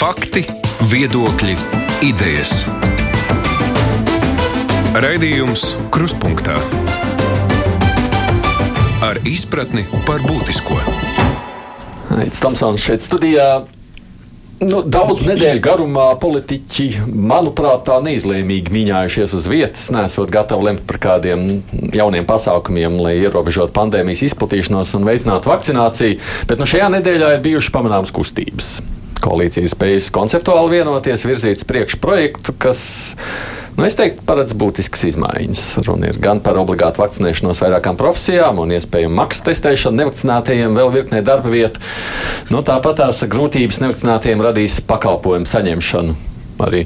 Fakti, viedokļi, idejas. Raidījums Krustpunktā ar izpratni par būtisko. Aits Tomsons šeit studijā. Nu, daudz nedēļu garumā politiķi, manuprāt, tā neizlēmīgi mīņājušies uz vietas, nesot gatavi lemt par kādiem jauniem pasākumiem, lai ierobežotu pandēmijas izplatīšanos un veicinātu vakcināciju. Bet nu, šajā nedēļā ir bijušas pamanāmas kustības. Koalīcija spējusi konceptuāli vienoties, virzīt priekšprojektu, kas Nu, es teiktu, paredz būtiskas izmaiņas. Runa ir gan par obligātu vakcinēšanos vairākām profesijām un iespējamu maksas testēšanu nevakcinātajiem, vēl virknē darba vietu. Nu, tāpat tās grūtības nevakcinātajiem radīs pakalpojumu saņemšanu. Arī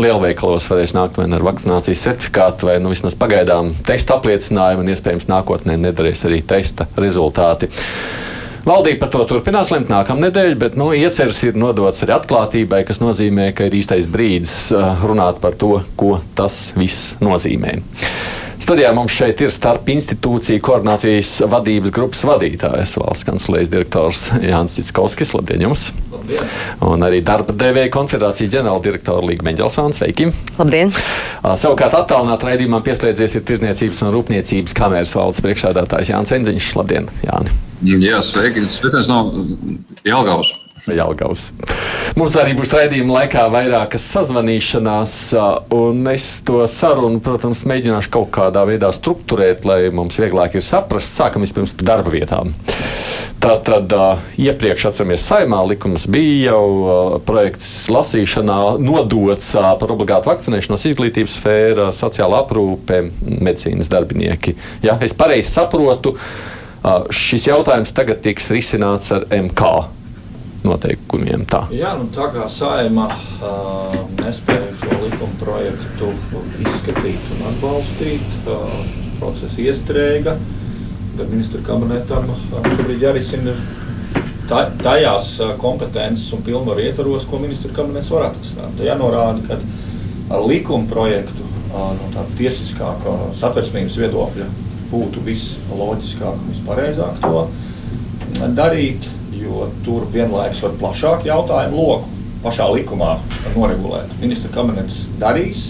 lielveikalos varēs nākt vai ar vakcinācijas certifikātu, vai nu, vismaz pagaidām testa apliecinājumu, un iespējams nākotnē nedarīs arī testa rezultāti. Valdība par to turpinās lemt nākamnedēļ, bet nu, ieceres ir nodots arī atklātībai, kas nozīmē, ka ir īstais brīdis uh, runāt par to, ko tas viss nozīmē. Studijā mums šeit ir starp institūciju koordinācijas vadības grupas vadītājs, valsts kanclējas direktors Jānis Citskovskis. Labdien jums! Labdien. Un arī darba devēja konfederācijas ģenerāldirektora Līga Meņģelsvāns. Sveiki! Labdien! Savukārt attālināt raidījumam pieslēdzies ir Tirzniecības un Rūpniecības kameras valdes priekšādātājs Jānis Enziņš. Labdien, Jāni! Jā, sveiki! Sveiciens no Jelgavas! Jelgavas. Mums arī būs raidījuma laikā vairākas sazvanīšanās, un es to sarunu, protams, mēģināšu kaut kādā veidā strukturēt, lai mums vieglāk ir saprast. Sākam vispirms par darba vietām. Tātad iepriekš, atceramies, saimā likums bija jau projekts lasīšanā nodots par obligātu vakcinēšanos izglītības sfērā, sociāla aprūpe, medicīnas darbinieki. Ja, es pareizi saprotu, šis jautājums tagad tiks risināts ar MK noteikumiem. Tā, Jā, nu, tā kā saima uh, nespēja šo likuma projektu izskatīt un atbalstīt, uh, process iestrēga. Tad ministra kabinetam šobrīd jārisina tajās kompetences un pilnvaru ietvaros, ko ministra kabinets var atrisināt. Jānorāda, ka ar likuma projektu no tāda tiesiskākā satversmības viedokļa būtu visloģiskāk un vispareizāk to darīt jo tur vienlaikus var plašāku jautājumu loku pašā likumā noregulēt. Ministra kabinets darīs,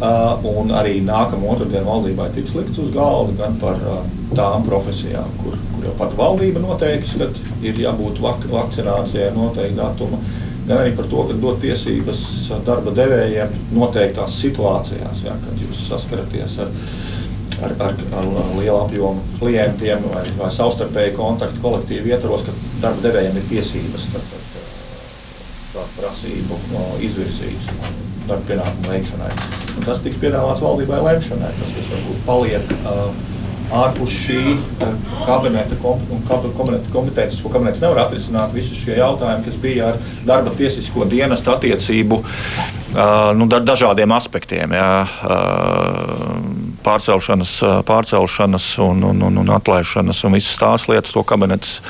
uh, un arī nākamā otrdiena valdībai tiks likts uz galda gan par uh, tām profesijām, kur, kur jau pat valdība noteiks, ka ir jābūt vak vakcinācijai noteikti datuma, gan arī par to, ka dot tiesības darba devējiem noteiktās situācijās, ja, kad jūs saskaraties ar ar, ar, ar lielu apjomu klientiem vai, vai savstarpēju kontaktu kolektīvu ietvaros, ka darba devējiem ir tiesības tādu prasību izvirzīt darba pienākumu veikšanai. Un tas tiks piedāvāts valdībai lemšanai, tas, kas varbūt paliek uh, ārpus šī kabineta, kabineta kompetences, ko kabinets nevar atrisināt, visi šie jautājumi, kas bija ar darba tiesisko dienestu attiecību nu, dažādiem aspektiem. Jā, pārcelšanas, pārcelšanas un, un, un, un atlaišanas un visas tās lietas, to kabinets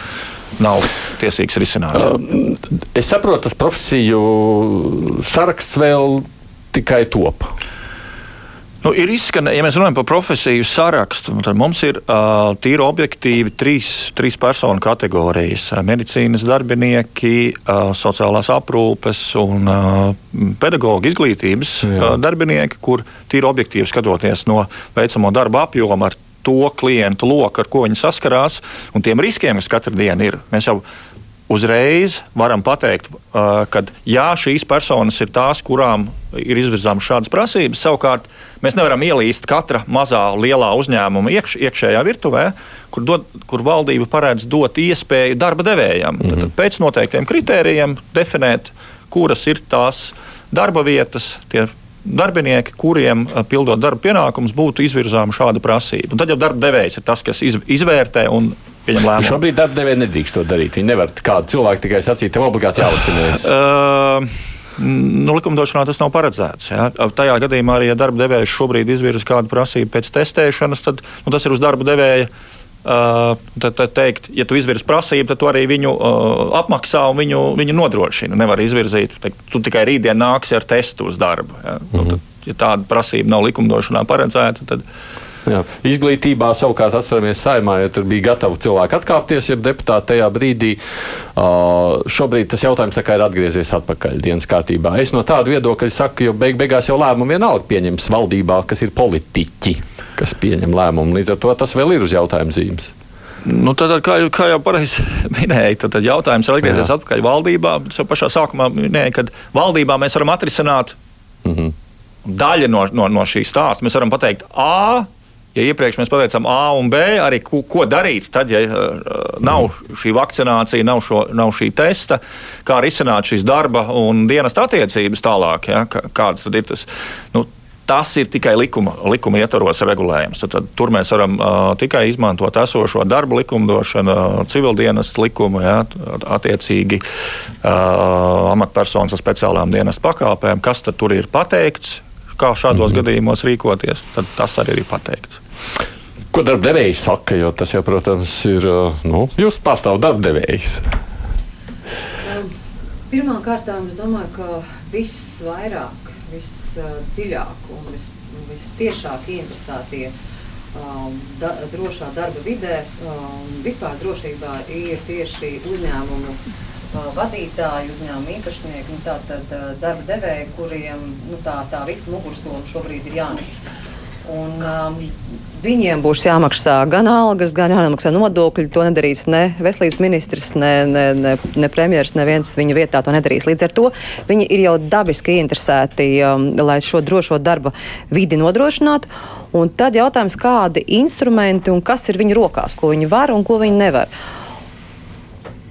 nav tiesīgs risināt. Es saprotu, tas profesiju saraksts vēl tikai top. Nu, ir izskanējis, ja mēs runājam par profesiju sarakstu, tad mums ir uh, tīri objektīvi trīs, trīs personu kategorijas - medicīnas darbinieki, uh, sociālās aprūpes un uh, pedagoģa izglītības uh, darbinieki, kur tīri objektīvi skatoties no veicamo darba apjoma ar to klientu loku, ar ko viņi saskarās, un tiem riskiem, kas katru dienu ir. Mēs jau uzreiz varam pateikt, ka jā, šīs personas ir tās, kurām ir izvirzīmas šādas prasības. Savukārt, mēs nevaram ielīst katra mazā, lielā uzņēmuma iekš, iekšējā virtuvē, kur, dod, kur valdība paredz dot iespēju darba devējam. Mm -hmm. Tad pēc noteiktiem kritērijiem definēt, kuras ir tās darba vietas, tie darbinieki, kuriem pildot darba pienākumus, būtu izvirzāma šāda prasība. Un tad jau darba devējs ir tas, kas izvērtē un pieņem lēmumu. Šobrīd darbdevēji nedrīkst to darīt. Viņi nevar kādu cilvēku tikai sacīt, tev obligāti jāvakcinējas. Uh, Nu, likumdošanā tas nav paredzēts. Ja? Tajā gadījumā arī, ja darba devējs šobrīd izvirza kādu prasību pēc testēšanas, tad nu, tas ir uz darba devēja. Uh, tad, tad teikt, ja tu izvirzi prasību, tad tu arī viņu uh, apmaksā un viņu, viņu nodrošina. Nevar izvirzīt, teikt, tu tikai rītdien nāksi ar testu uz darbu. Ja? Mm -hmm. nu, tad, ja tāda prasība nav likumdošanā paredzēta, tad, Jā. Izglītībā savukārt atceramies saimā, ja tur bija gatavi cilvēki atkāpties, ja deputāti tajā brīdī. Uh, šobrīd tas jautājums ir atgriezies atpakaļ dienas kārtībā. Es no tāda viedokļa saku, jo beig beigās jau lēmumu vienalga pieņems valdībā, kas ir politiķi, kas pieņem lēmumu. Līdz ar to tas vēl ir uz jautājuma zīmes. Nu, tad, kā, kā jau pareizi minēja, tad, tad jautājums ir atgriezties atpakaļ valdībā. Es jau pašā sākumā minēju, ka valdībā mēs varam atrisināt mm -hmm. daļu no, no, no šī stāsta. Mēs varam pateikt, A, ja iepriekš mēs pateicām A un B, arī ko, ko darīt, tad, ja uh, nav šī vakcinācija, nav, šo, nav šī testa, kā risināt šīs darba un dienas attiecības tālāk, ja, kādas tad ir tas. Nu, Tas ir tikai likuma, likuma ietvaros regulējums. Tad, tad, tur mēs varam uh, tikai izmantot esošo darba likumdošanu, uh, civildienas likumu, ja, attiecīgi uh, amatpersonas ar speciālām dienas pakāpēm, kas tur ir pateikts, kā šādos mm -hmm. gadījumos rīkoties, tad tas arī ir pateikts. Ko darbdevēji saka? Jo tas jau, protams, ir. Nu, jūs pārstāvat darbdevējus. Pirmkārt, es domāju, ka viss vairāk visdziļāk un vis, vistiešāk interesētie um, da, drošā darba vidē, um, vispār drošībā ir tieši uzņēmumu vadītāji, uzņēmumu īpašnieki, nu, tātad darba devēji, kuriem nu, tā, tā visa mugursola šobrīd ir jānes. Un, um, viņiem būs jāmaksā gan algas, gan jāmaksā nodokļi. To nedarīs ne veselības ministrs, ne, ne, ne, ne premjerministrs, neviens viņu vietā to nedarīs. Līdz ar to viņi ir jau dabiski interesēti, um, lai šo drošo darba vidi nodrošinātu. Un tad jautājums, kādi instrumenti un kas ir viņu rokās, ko viņi var un ko viņi nevar.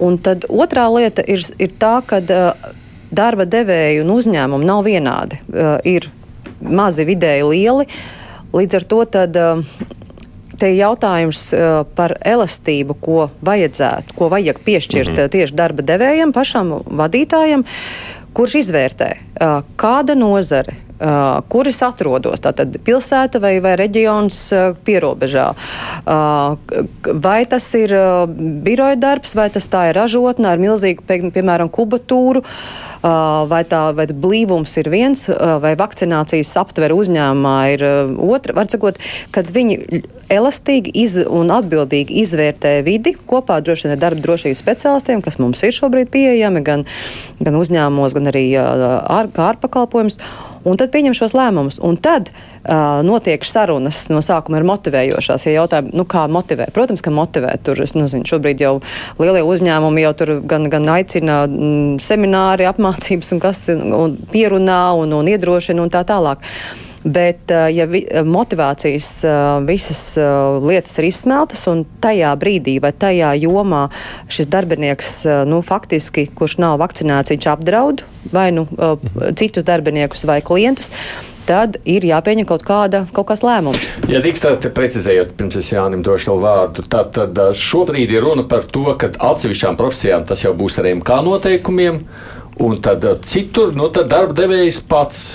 Un tad otrā lieta ir, ir tā, ka uh, darba devēju un uzņēmumu nav vienādi. Uh, ir mazi, vidēji lieli. Uh, Līdz ar to tad, um, te ir jautājums uh, par elastību, ko vajadzētu, ko vajag piešķirt mm -hmm. tieši darba devējiem, pašam vadītājam, kurš izvērtē, kāda nozare, Uh, kur es atrodos. Tātad pilsēta vai, vai reģions uh, pierobežā. Uh, vai tas ir biroja darbs, vai tas tā ir ražotne ar milzīgu, pie, piemēram, kubatūru. Uh, vai, tā, vai blīvums ir viens, vai vakcinācijas aptver uzņēmumā ir otra. Var sakot, kad viņi elastīgi iz, un atbildīgi izvērtē vidi kopā droši vien ar darba drošības speciālistiem, kas mums ir šobrīd pieejami gan, gan uzņēmumos, gan arī ārpakalpojums, un tad pieņem šos lēmumus. Un tad uh, notiek sarunas no sākuma ir motivējošās. Ja jautājumi, nu, kā motivēt? Protams, ka motivēt. Tur, es nezinu, šobrīd jau lielie uzņēmumi jau tur gan, gan aicina mm, semināri, apmācības un kas un pierunā un, un iedrošina un tā tālāk. Bet, ja vi, motivācijas visas lietas ir izsmeltas, un tajā brīdī vai tajā jomā šis darbinieks, nu, faktiski, kurš nav vakcinēts, viņš apdraud vai nu citus darbiniekus vai klientus, tad ir jāpieņem kaut, kāda, kaut kāds lēmums. Ja drīkstāt precizējot, pirms es Jānim došu vēl vārdu, tad, tad šobrīd ir runa par to, ka atsevišķām profesijām tas jau būs ar MK noteikumiem, un tad citur, nu tad darba devējs pats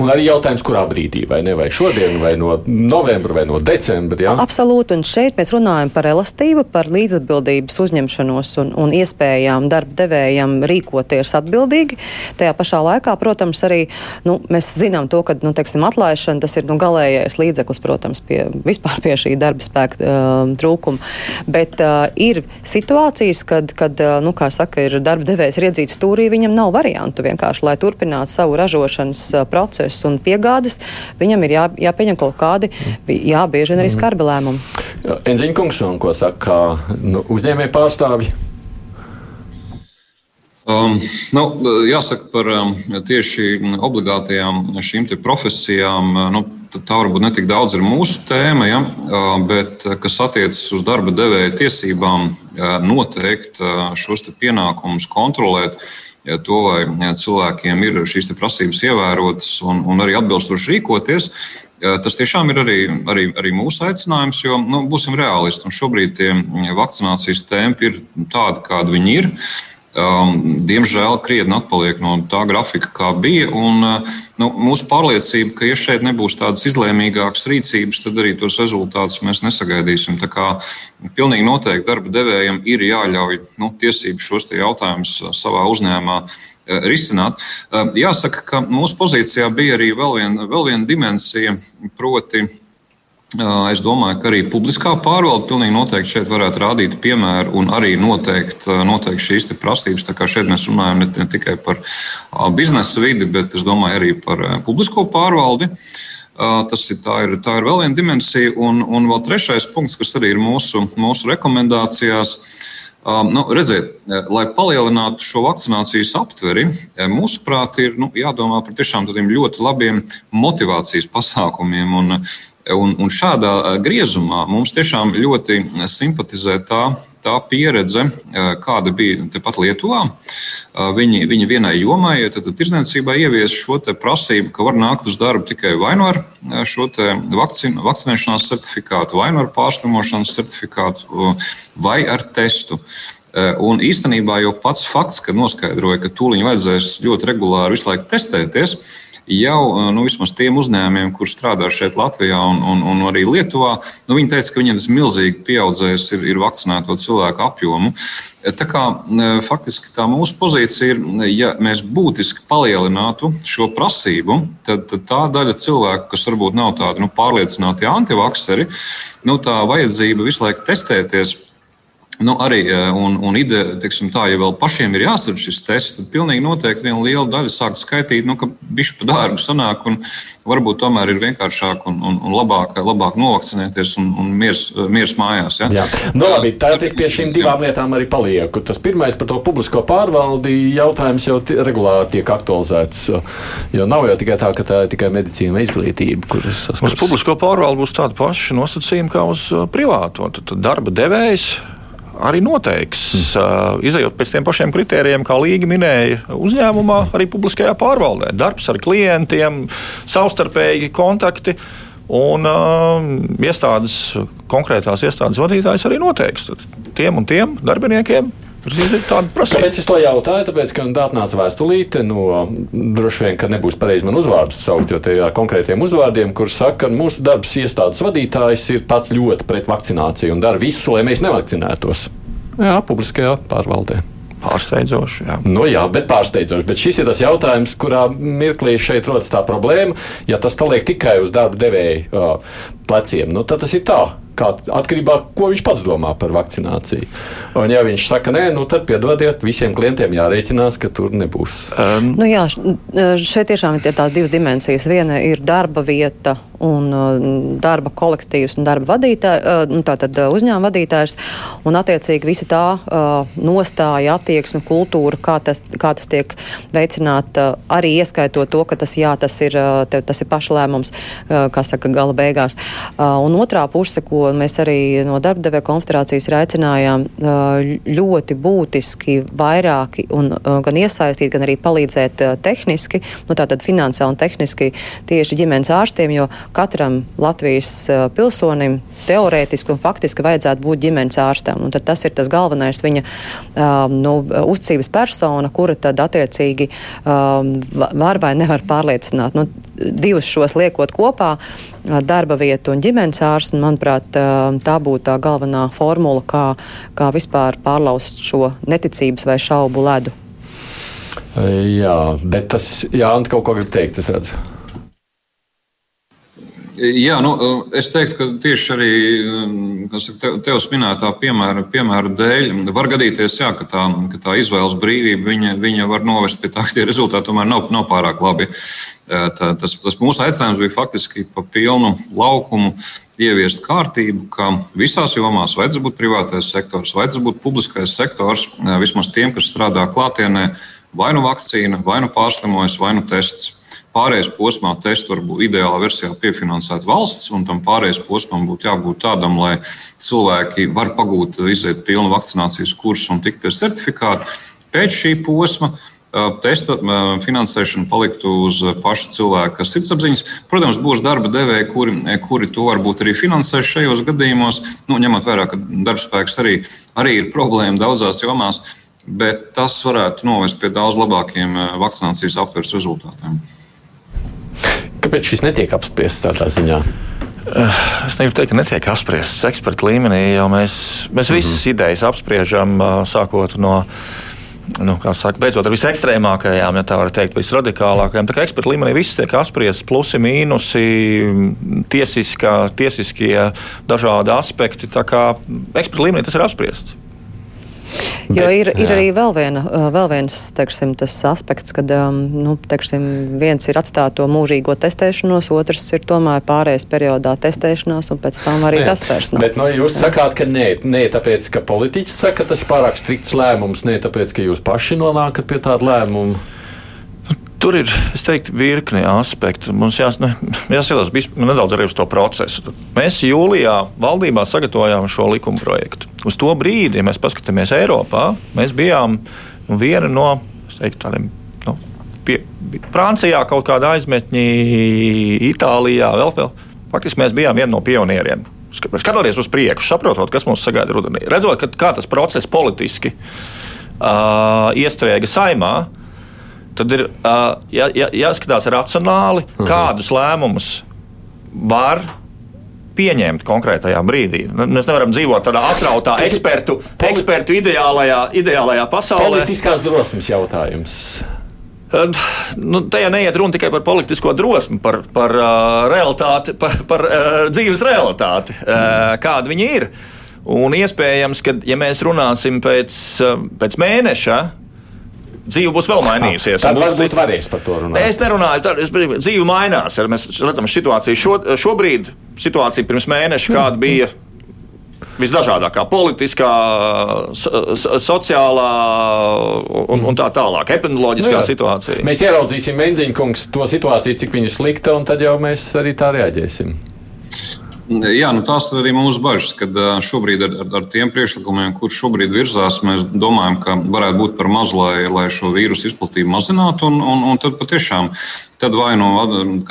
Un arī jautājums, kurā brīdī, vai ne, vai šodien, vai no novembra, vai no decembra. Ja? Absolūti, un šeit mēs runājam par elastību, par līdzatbildības uzņemšanos un, un iespējām darba devējiem rīkoties atbildīgi. Tajā pašā laikā, protams, arī nu, mēs zinām to, ka nu, teiksim, atlaišana tas ir nu, galīgais līdzeklis, protams, pie, vispār pie šī darba spēka uh, trūkuma. Bet uh, ir situācijas, kad, kad uh, nu, saka, ir darba devējs ir iedzīts stūrī, viņam nav variantu vienkārši, lai turpinātu savu ražošanas procesu un piegādes, viņam ir jā, jāpieņem kaut kādi, jā, bieži vien arī skarbi lēmumi. Enziņa kungs, un ko saka nu, uzņēmēji pārstāvji? Um, nu, jāsaka par um, tieši obligātajām šīm profesijām. Nu, tā varbūt ne tik daudz ir mūsu tēma, ja, bet kas attiecas uz darba devēja tiesībām, noteikt šos pienākumus, kontrolēt ja to, vai cilvēkiem ir šīs prasības ievērotas un, un arī atbilstoši rīkoties. Tas tiešām ir arī, arī, arī mūsu aicinājums, jo nu, būsim realisti. Šobrīd tie vakcinācijas tempi ir tādi, kādi viņi ir. Uh, um, diemžēl krietni atpaliek no tā grafika, kā bija. Un, uh, nu, mūsu pārliecība, ka, ja šeit nebūs tādas izlēmīgākas rīcības, tad arī tos rezultātus mēs nesagaidīsim. Tā kā pilnīgi noteikti darba devējiem ir jāļauj nu, tiesības šos jautājumus savā uzņēmumā uh, risināt. Uh, jāsaka, ka mūsu pozīcijā bija arī vēl viena, vēl viena dimensija, proti, Es domāju, ka arī publiskā pārvalde pilnīgi noteikti šeit varētu rādīt piemēru un arī noteikt, noteikt šīs prasības. Tā kā šeit mēs runājam ne, ne tikai par biznesa vidi, bet es domāju arī par publisko pārvaldi. Tas ir, tā ir, tā ir vēl viena dimensija. Un, un vēl trešais punkts, kas arī ir mūsu, mūsu rekomendācijās, nu, redziet, lai palielinātu šo vakcinācijas aptveri, mūsuprāt, ir nu, jādomā par tiešām tādiem ļoti labiem motivācijas pasākumiem. Un, Un, un šādā griezumā mums tiešām ļoti simpatizē tā, tā pieredze, kāda bija tepat Lietuvā. Viņi, viņi vienai jomai, tad tirdzniecībā ievies šo prasību, ka var nākt uz darbu tikai vai nu ar šo vakcin, vakcinēšanās certifikātu, vai nu ar pārslimošanas certifikātu, vai ar testu. Un īstenībā jau pats fakts, ka noskaidroja, ka tūlīt vajadzēs ļoti regulāri visu laiku testēties, jau nu, vismaz tiem uzņēmumiem, kur strādā šeit Latvijā un, un, un arī Lietuvā, nu, viņi teica, ka viņiem tas milzīgi pieaudzējis ir, ir vakcinēto cilvēku apjomu. Tā kā faktiski tā mūsu pozīcija ir, ja mēs būtiski palielinātu šo prasību, tad, tad tā daļa cilvēku, kas varbūt nav tādi nu, pārliecināti antivakseri, nu, tā vajadzība visu laiku testēties Nu, arī un, un ideja, teiksim, tā, ja vēl pašiem ir jāsadz šis tests, tad pilnīgi noteikti viena liela daļa sāk skaitīt, nu, ka bišķi pa dārgu sanāk, un varbūt tomēr ir vienkāršāk un, un, un labāk, labāk novakcinēties un, un miers, miers mājās. Ja? Jā. Nu, labi, tā es pie šīm divām lietām arī palieku. Tas pirmais par to publisko pārvaldi jautājums jau regulāri tiek aktualizēts, jo nav jau tikai tā, ka tā ir tikai medicīna izglītība, kuras saskars. Uz publisko pārvaldu būs tāda paša nosacījuma kā uz privāto. Tad darba devējs arī noteiks. Mm. Izejot pēc tiem pašiem kritērijiem, kā Līga minēja, uzņēmumā, arī publiskajā pārvaldē. Darbs ar klientiem, savstarpēji kontakti. Un uh, iestādes, konkrētās iestādes vadītājs arī noteiks tiem un tiem darbiniekiem Kāpēc es to jautāju? Tāpēc, ka atnāca vēstulīte no droši vien, ka nebūs pareizi man uzvārdus saukt, jo tajā konkrētiem uzvārdiem, kur saka, ka mūsu darbs iestādes vadītājs ir pats ļoti pret vakcināciju un dara visu, lai mēs nevakcinētos. Jā, publiskajā pārvaldē. Pārsteidzoši. Jā. Nu, jā, bet pārsteidzoši. Bet šis ir tas jautājums, kurā mirklī šeit rodas tā problēma. Ja tas liek tikai uz darba devēja uh, pleciem, nu, tad tas ir tā. Kā, atkarībā no tā, ko viņš pats domā par vakcināciju. Un, ja viņš saka, nē, nu, tad piedodiet, visiem klientiem jārēķinās, ka tur nebūs. Um. Nu, jā, šeit tiešām ir tās divas dimensijas. Viena ir darba vieta un uh, darba kolektīvs un darba vadītājs, uh, nu, tātad uh, uzņēmuma vadītājs. Un, attiecīgi, visa tā uh, nostāja, attieksme, kultūra, kā tas, kā tas tiek veicināta, uh, arī ieskaitot to, ka tas, jā, tas ir, tev, tas ir pašlēmums, uh, kā saka, gala beigās. Uh, un otrā puse, ko mēs arī no darba devēja konfederācijas aicinājām, uh, ļoti būtiski vairāki un uh, gan iesaistīt, gan arī palīdzēt tehniski, nu, tātad finansiāli un tehniski tieši ģimenes ārstiem, jo katram Latvijas pilsonim teorētiski un faktiski vajadzētu būt ģimenes ārstam. Un tas ir tas galvenais viņa um, nu, uzticības persona, kura tad attiecīgi um, var vai nevar pārliecināt. Nu, divus šos liekot kopā, darba vietu un ģimenes ārstu, manuprāt, tā būtu tā galvenā formula, kā, kā vispār pārlaust šo neticības vai šaubu ledu. Jā, bet tas, Jā, Anta, kaut ko grib teikt, es redzu. Jā, nu, es teiktu, ka tieši arī te, tevis minētā piemēra, piemēra dēļ var gadīties, jā, ka, tā, ka tā izvēles brīvība viņa, viņa var novest pie tā, ka tie rezultāti tomēr nav, nav pārāk labi. Tā, tas, tas mūsu aicinājums bija faktiski pa pilnu laukumu ieviest kārtību, ka visās jomās, vai tas būtu privātais sektors, vai tas būtu publiskais sektors, vismaz tiem, kas strādā klātienē, vai nu vakcīna, vai nu pārslimojas, vai nu tests Pārējais posmā testu var būt ideālā versijā piefinansēt valsts, un tam pārējais posmam būtu jābūt tādam, lai cilvēki var pagūt, iziet pilnu vakcinācijas kursu un tikt pie certifikāta. Pēc šī posma testa finansēšana paliktu uz paša cilvēka sirdsapziņas. Protams, būs darba devēji, kuri, kuri to varbūt arī finansēs šajos gadījumos, nu, ņemot vērā, ka darbspēks arī, arī ir problēma daudzās jomās, bet tas varētu novest pie daudz labākiem vakcinācijas aptveres rezultātiem. Kāpēc šis netiek apspriests tādā ziņā? Eh, es negribu teikt, ka netiek apspriests eksperta līmenī, jo mēs, mēs mm -hmm. visas idejas apspriežam, eh, sākot no nu, saka, beidzot ar visekstrēmākajām, ja tā var teikt, visradikālākajām. Tā kā eksperta līmenī viss tiek apspriests, plusi, mīnusi, tiesiskā, tiesiskie dažādi aspekti. Tā kā eksperta līmenī tas ir apspriests. Jo ir, ir arī vēl, viena, vēl viens teiksim, aspekts, kad nu, teiksim, viens ir atstāt to mūžīgo testēšanos, otrs ir tomēr pārējais periodā testēšanās, un pēc tam arī nē, tas vairs nav. Bet nu, jūs jā. sakāt, ka nē, nē, tāpēc, ka politiķis saka, ka tas ir pārāk strikts lēmums, nē, tāpēc, ka jūs paši nonākat pie tāda lēmuma. Tur ir teiktu, virkni aspektu. Mums jās, ne, jāskatās nedaudz arī uz to procesu. Mēs jūlijā valdībā sagatavojām šo likuma projektu. Uz to brīdi, ja mēs paskatāmies Eiropā, mēs bijām nu, viena no teiktu, tādiem. Nu, pie, Francijā kaut kāda aizmetņi, Itālijā vēl, vēl. Faktiski mēs bijām viena no pionieriem. Skatoties uz priekšu, saprotot, kas mūs sagaida rudenī, redzot, ka, kā tas process politiski uh, iestrēga saimā, tad ir uh, jā, jā, jāskatās racionāli, mhm. kādus lēmumus var pieņemt konkrētajā brīdī. Nu, mēs nevaram dzīvot tādā atrautā ekspertu, ekspertu ideālajā, ideālajā pasaulē. Politiskās drosmes jautājums. Nu, tajā neiet runa tikai par politisko drosmi, par, par realitāti, par, par dzīves realitāti, uh, kāda viņa ir. Un iespējams, ka, ja mēs runāsim pēc, pēc mēneša, dzīve būs vēl mainījusies. Tad varbūt varēs par to runāt. Es nerunāju, tad es, dzīve mainās. Mēs redzam situāciju šo, šobrīd, situācija pirms mēneša, kāda bija. Visdažādākā politiskā, so, sociālā un, un tā tālāk, epidemioloģiskā nu, jā. situācija. Mēs ieraudzīsim, Menziņa kungs, to situāciju, cik viņa ir slikta, un tad jau mēs arī tā reaģēsim. Jā, nu tās ir arī mūsu bažas, kad šobrīd ar, ar, ar tiem priekšlikumiem, kurš šobrīd virzās, mēs domājam, ka varētu būt par maz, lai, lai šo vīrusu izplatību mazinātu. Un, un, un tad patiešām tad vai nu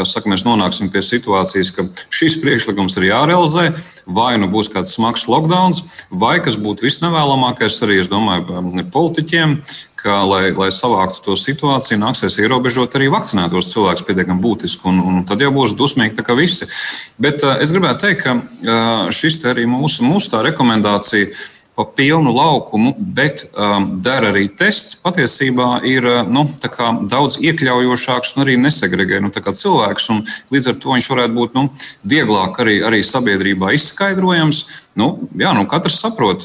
saka, mēs nonāksim pie situācijas, ka šis priekšlikums ir jārealizē, vai nu būs kāds smags lockdown, vai kas būtu visnevēlamākais arī, es domāju, politiķiem, ka, lai, lai savāktu to situāciju, nāksies ierobežot arī vakcinētos cilvēkus pietiekami būtiski. Un, un tad jau būs dusmīgi tā kā visi. Bet uh, es gribētu teikt, ka uh, šis arī mūsu, mūsu tā rekomendācija pa pilnu laukumu, bet um, der arī tests, patiesībā ir nu, daudz iekļaujošāks un arī nesegregē nu, cilvēks. Līdz ar to viņš varētu būt nu, vieglāk arī, arī sabiedrībā izskaidrojams. Nu, jā, nu, katrs saprot,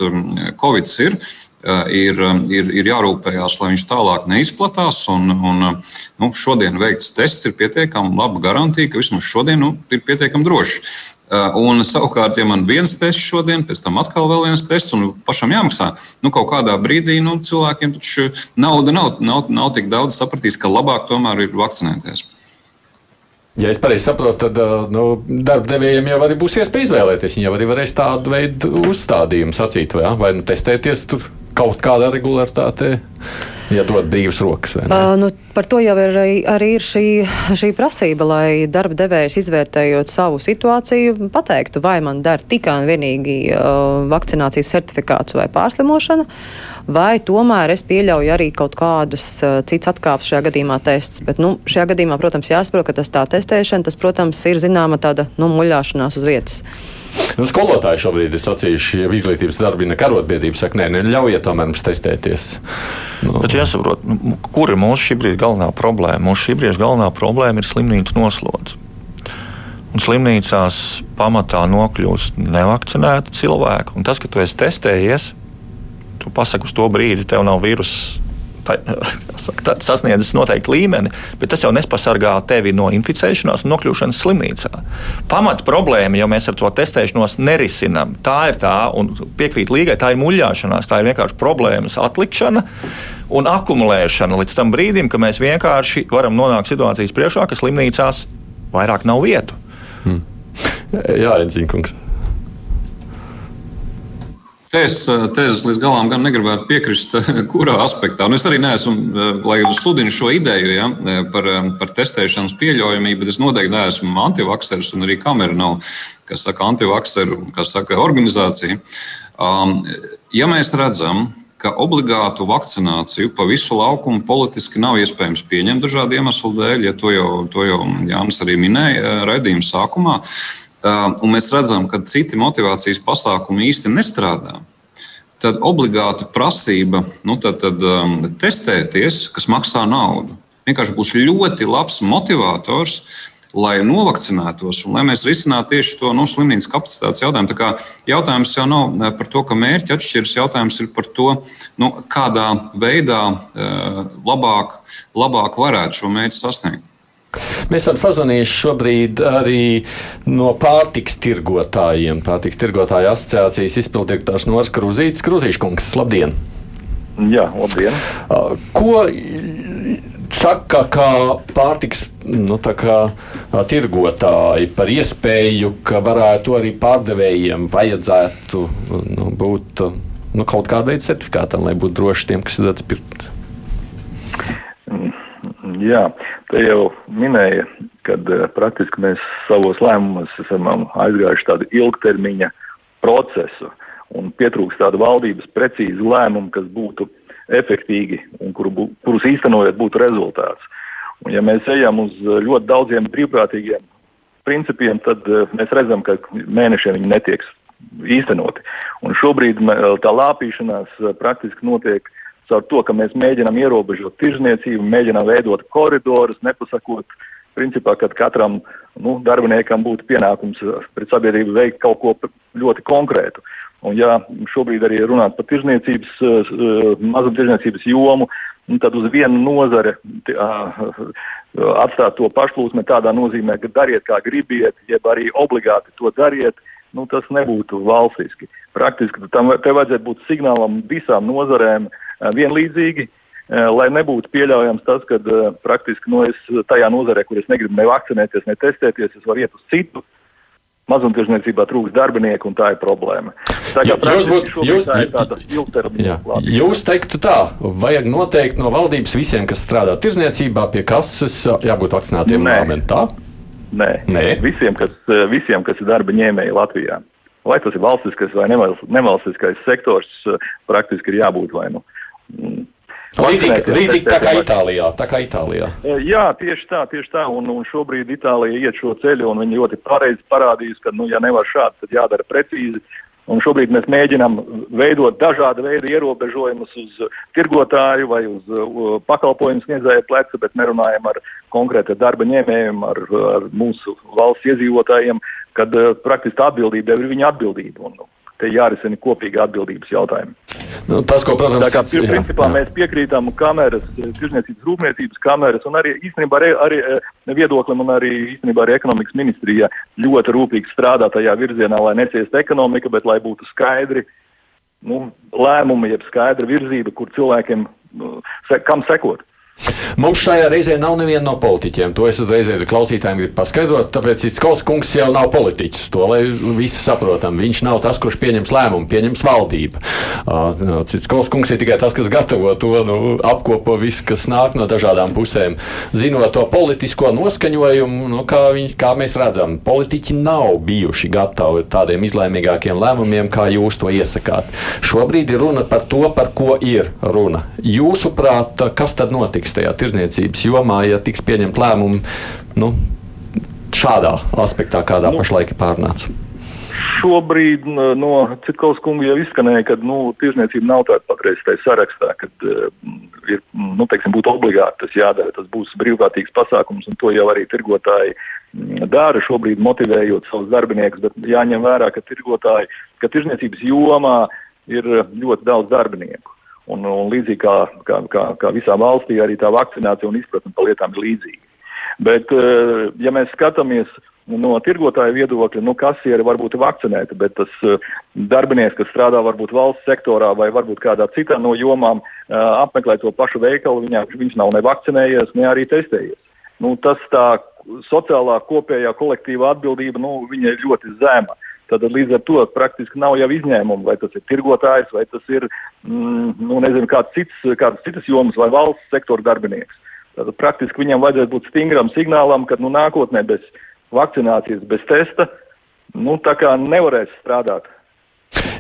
Covid ir. Eh, ir, eh, ir, ir jārūpējas, lai viņš tālāk neizplatās. Un, un, eh, nu, šodien veikts tests ir pietiekami laba garantija, ka vismaz šodien nu, ir pietiekami droši. Un savukārt, ja man viens tests šodien, pēc tam atkal viens tests, un pašam jāmaksā, nu, kaut kādā brīdī nu, cilvēkiem taču nauda nav, nav, nav tik daudz sapratīs, ka labāk tomēr ir vakcinēties. Ja es pareizi saprotu, tad nu, darba devējiem jau būs iespēja izvēlēties. Viņi jau arī varēs tādu veidu uzstādījumu sacīt, vai, vai nu, testēties tur kaut kāda regularitāte. Ja dod brīvas rokas. Uh, nu, par to jau ir, arī ir šī, šī prasība, lai darba devējs izvērtējot savu situāciju, pateiktu, vai man der tikai un vienīgi uh, vakcinācijas certifikāts vai pārslimošana, vai tomēr es pieļauju arī kaut kādus uh, cits atkāpes šajā gadījumā tests. Bet, nu, šajā gadījumā, protams, jāsaprot, ka tas tā testēšana, tas, protams, ir zināma tāda nu, muļāšanās uz vietas. Nu, skolotāji šobrīd ir sacījuši, ja izglītības darbina karotbiedrība, saka, nē, neļaujiet tomēr mums testēties. Nu. Bet jāsaprot, nu, kur ir mūsu šī brīža galvenā problēma? Mūsu šī brīža galvenā problēma ir slimnīcu noslodze. Un slimnīcās pamatā nokļūst nevakcinēti cilvēki. Un tas, ka tu esi testējies, tu pasaki uz to brīdi, tev nav vīrusu sasniedzis noteiktu līmeni, bet tas jau nepasargā tevi no inficēšanās un nokļūšanas slimnīcā. Pamat problēma, jo mēs ar to testēšanos nerisinām, tā ir tā, un piekrīt līgai, tā ir muļāšanās, tā ir vienkārši problēmas atlikšana un akumulēšana līdz tam brīdim, ka mēs vienkārši varam nonākt situācijas priekšā, ka slimnīcās vairāk nav vietu. Hmm. Jā, Enziņkungs. Es tēzes līdz galam gan negribētu piekrist, kurā aspektā. Un es arī neesmu, lai sludinu šo ideju ja, par, par testēšanas pieļaujamību, bet es noteikti neesmu antivakseris un arī kamera nav, kas saka, antivakseru, kas saka, organizācija. Um, ja mēs redzam, ka obligātu vakcināciju pa visu laukumu politiski nav iespējams pieņemt dažādu iemeslu dēļ, ja to jau, to jau Jānis arī minēja raidījuma sākumā. Un mēs redzam, ka citi motivācijas pasākumi īsti nestrādā tad obligāti prasība nu, tad, tad, um, testēties, kas maksā naudu. Vienkārši būs ļoti labs motivators, lai novakcinētos un lai mēs risinātu tieši to no nu, slimnīcas kapacitātes jautājumu. Tā kā jautājums jau nav par to, ka mērķi atšķiras, jautājums ir par to, nu, kādā veidā labāk, labāk varētu šo mērķi sasniegt. Mēs esam sazvanījuši šobrīd arī no pārtiks tirgotājiem. Pārtiks tirgotāju asociācijas izpildirektors Nors Kruzītis. Kruzīškungs, labdien! Jā, labdien! Ko saka, kā pārtiks nu, kā, tirgotāji par iespēju, ka varētu arī pārdevējiem vajadzētu nu, būt nu, kaut kāda veida certifikātam, lai būtu droši tiem, kas ir atspirti? Jā, te jau minēja, ka praktiski mēs savos lēmumos esam aizgājuši tādu ilgtermiņa procesu un pietrūkst tādu valdības precīzu lēmumu, kas būtu efektīgi un kuru, kurus īstenojot būtu rezultāts. Un ja mēs ejam uz ļoti daudziem brīvprātīgiem principiem, tad mēs redzam, ka mēnešiem viņi netiek īstenoti. Un šobrīd tā lāpīšanās praktiski notiek caur to, ka mēs mēģinām ierobežot tirzniecību, mēģinām veidot koridorus, nepasakot, principā, ka katram nu, darbiniekam būtu pienākums pret sabiedrību veikt kaut ko ļoti konkrētu. Un ja šobrīd arī runāt par tirzniecības, mazumtirdzniecības jomu, nu, tad uz vienu nozare atstāt to pašplūsmu tādā nozīmē, ka dariet kā gribiet, jeb arī obligāti to dariet, nu, tas nebūtu valstiski. Praktiski tam vajadzētu būt signālam visām nozarēm, Eh, vienlīdzīgi, eh, lai nebūtu pieļaujams tas, ka eh, praktiski no nu, es tajā nozarē, kur es negribu ne vakcinēties, ne testēties, es varu iet uz citu. Mazumtirdzniecībā trūks darbinieku, un tā ir problēma. Tā kā jūs, būt, jūs, tā ir tāda ilgtermiņa plāna. Jūs teiktu tā, vajag noteikti no valdības visiem, kas strādā tirzniecībā pie kases, jābūt vakcinētiem momentā? Nē. Nē. Visiem, kas, visiem, kas ir darba ņēmēji Latvijā. Vai tas ir valstiskais vai nevalstiskais sektors, praktiski ir jābūt vai nu. Uh, Līdzīgi, līdzīgi tā kā Itālijā. Tā kā Itālijā. E, jā, tieši tā, tieši tā. Un, un šobrīd Itālija iet šo ceļu, un viņi ļoti pareizi parādīs, ka, nu, ja nevar šādi, tad jādara precīzi. Un šobrīd mēs mēģinām veidot dažādu veidu ierobežojumus uz tirgotāju vai uz uh, pakalpojumu sniedzēju pleca, bet nerunājam ar konkrēti darba ņēmējiem, ar, ar mūsu valsts iedzīvotājiem, kad uh, praktiski atbildība ir viņa atbildība. Un, te jārisina kopīga atbildības jautājumi. Nu, tas, ko, protams, tā kā principā jā, jā. mēs piekrītam kameras, tirzniecības rūpniecības kameras un arī īstenībā arī, arī eh, viedoklim un arī īstenībā arī ekonomikas ministrija ļoti rūpīgi strādā tajā virzienā, lai neciest ekonomika, bet lai būtu skaidri nu, lēmumi, jeb skaidra virzība, kur cilvēkiem, nu, se, kam sekot. Mums šajā reizē nav neviena no politiķiem. To es uzreiz klausītājiem gribu paskaidrot. Tāpēc Cits kungs jau nav politiķis. To lai visi saprotam. Viņš nav tas, kurš pieņems lēmumu, pieņems valdība. Uh, Cits kungs ir tikai tas, kas gatavo to, nu, apkopo visu, kas nāk no dažādām pusēm. Zinot to politisko noskaņojumu, nu, kā, viņ, kā mēs redzam, politiķi nav bijuši gatavi tādiem izlēmīgākiem lēmumiem, kā jūs to iesakāt. Šobrīd ir runa par to, par ko ir runa. Jūsuprāt, kas tad notiks? Notiks tajā tirzniecības jomā, ja tiks pieņemt lēmumi nu, šādā aspektā, kādā nu, pašlaik ir pārnāca? Šobrīd no Citkovas kunga jau izskanēja, ka nu, tirzniecība nav tāda patreiz tajā sarakstā, kad uh, ir, nu, teiksim, būtu obligāti tas jādara. Tas būs brīvprātīgs pasākums, un to jau arī tirgotāji dara šobrīd, motivējot savus darbiniekus. Bet jāņem vērā, ka tirgotāji, ka tirzniecības jomā ir ļoti daudz darbinieku. Un, un līdzīgi kā, kā, kā, kā visā valstī, arī tā vakcinācija un izpratne par lietām ir līdzīga. Bet, eh, ja mēs skatāmies no tirgotāja viedokļa, nu, kasieri varbūt ir vakcinēti, bet tas eh, darbinieks, kas strādā varbūt valsts sektorā vai varbūt kādā citā no jomām, eh, apmeklē to pašu veikalu, viņā, viņš nav ne vakcinējies, ne arī testējies. Nu, tas tā sociālā kopējā kolektīva atbildība, nu, viņa ir ļoti zema. Tad līdz ar to praktiski nav jau izņēmumu, vai tas ir tirgotājs, vai tas ir, mm, nu, nezinu, kāds cits, kādas citas jomas vai valsts sektora darbinieks. Tad praktiski viņam vajadzētu būt stingram signālam, ka, nu, nākotnē bez vakcinācijas, bez testa, nu, tā kā nevarēs strādāt.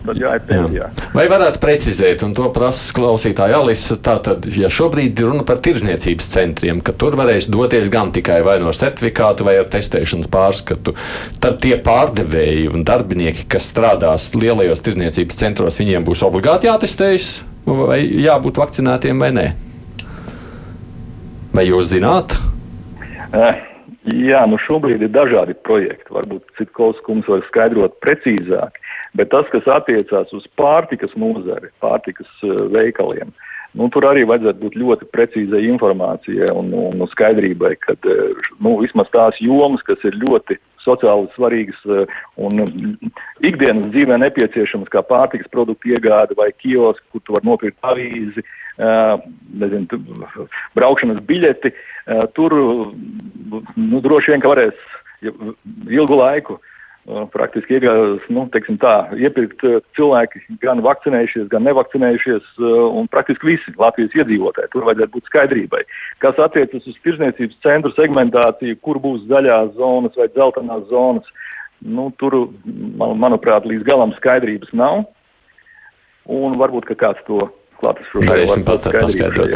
Tad jāiet pensijā. Vai varētu precizēt, un to prasa klausītāja Alisa, tātad, ja šobrīd ir runa par tirzniecības centriem, ka tur varēs doties gan tikai vai no certifikāta vai ar testēšanas pārskatu, tad tie pārdevēji un darbinieki, kas strādās lielajos tirzniecības centros, viņiem būs obligāti jātestējas, vai jābūt vakcinētiem vai nē? Vai jūs zināt? Eh, jā, nu šobrīd ir dažādi projekti. Varbūt Citkovs kungs var skaidrot precīzāk, bet tas, kas attiecās uz pārtikas nozari, pārtikas uh, veikaliem, nu, tur arī vajadzētu būt ļoti precīzai informācijai un, un, un skaidrībai, ka uh, nu, vismaz tās jomas, kas ir ļoti sociāli svarīgas uh, un ikdienas dzīvē nepieciešamas, kā pārtikas produktu iegāde vai kiosks, kur tu vari nopirkt avīzi, nezinu, braukšanas biļeti, tur nu, droši vien, varēs ilgu laiku praktiski iegādās, nu, teiksim tā, iepirkt cilvēki gan vakcinējušies, gan nevakcinējušies, un praktiski visi Latvijas iedzīvotāji. Tur vajadzētu būt skaidrībai. Kas attiecas uz tirzniecības centru segmentāciju, kur būs zaļās zonas vai dzeltenās zonas, nu, tur, man, manuprāt, līdz galam skaidrības nav. Un varbūt, ka kāds to Varēsim pat paskaidrot.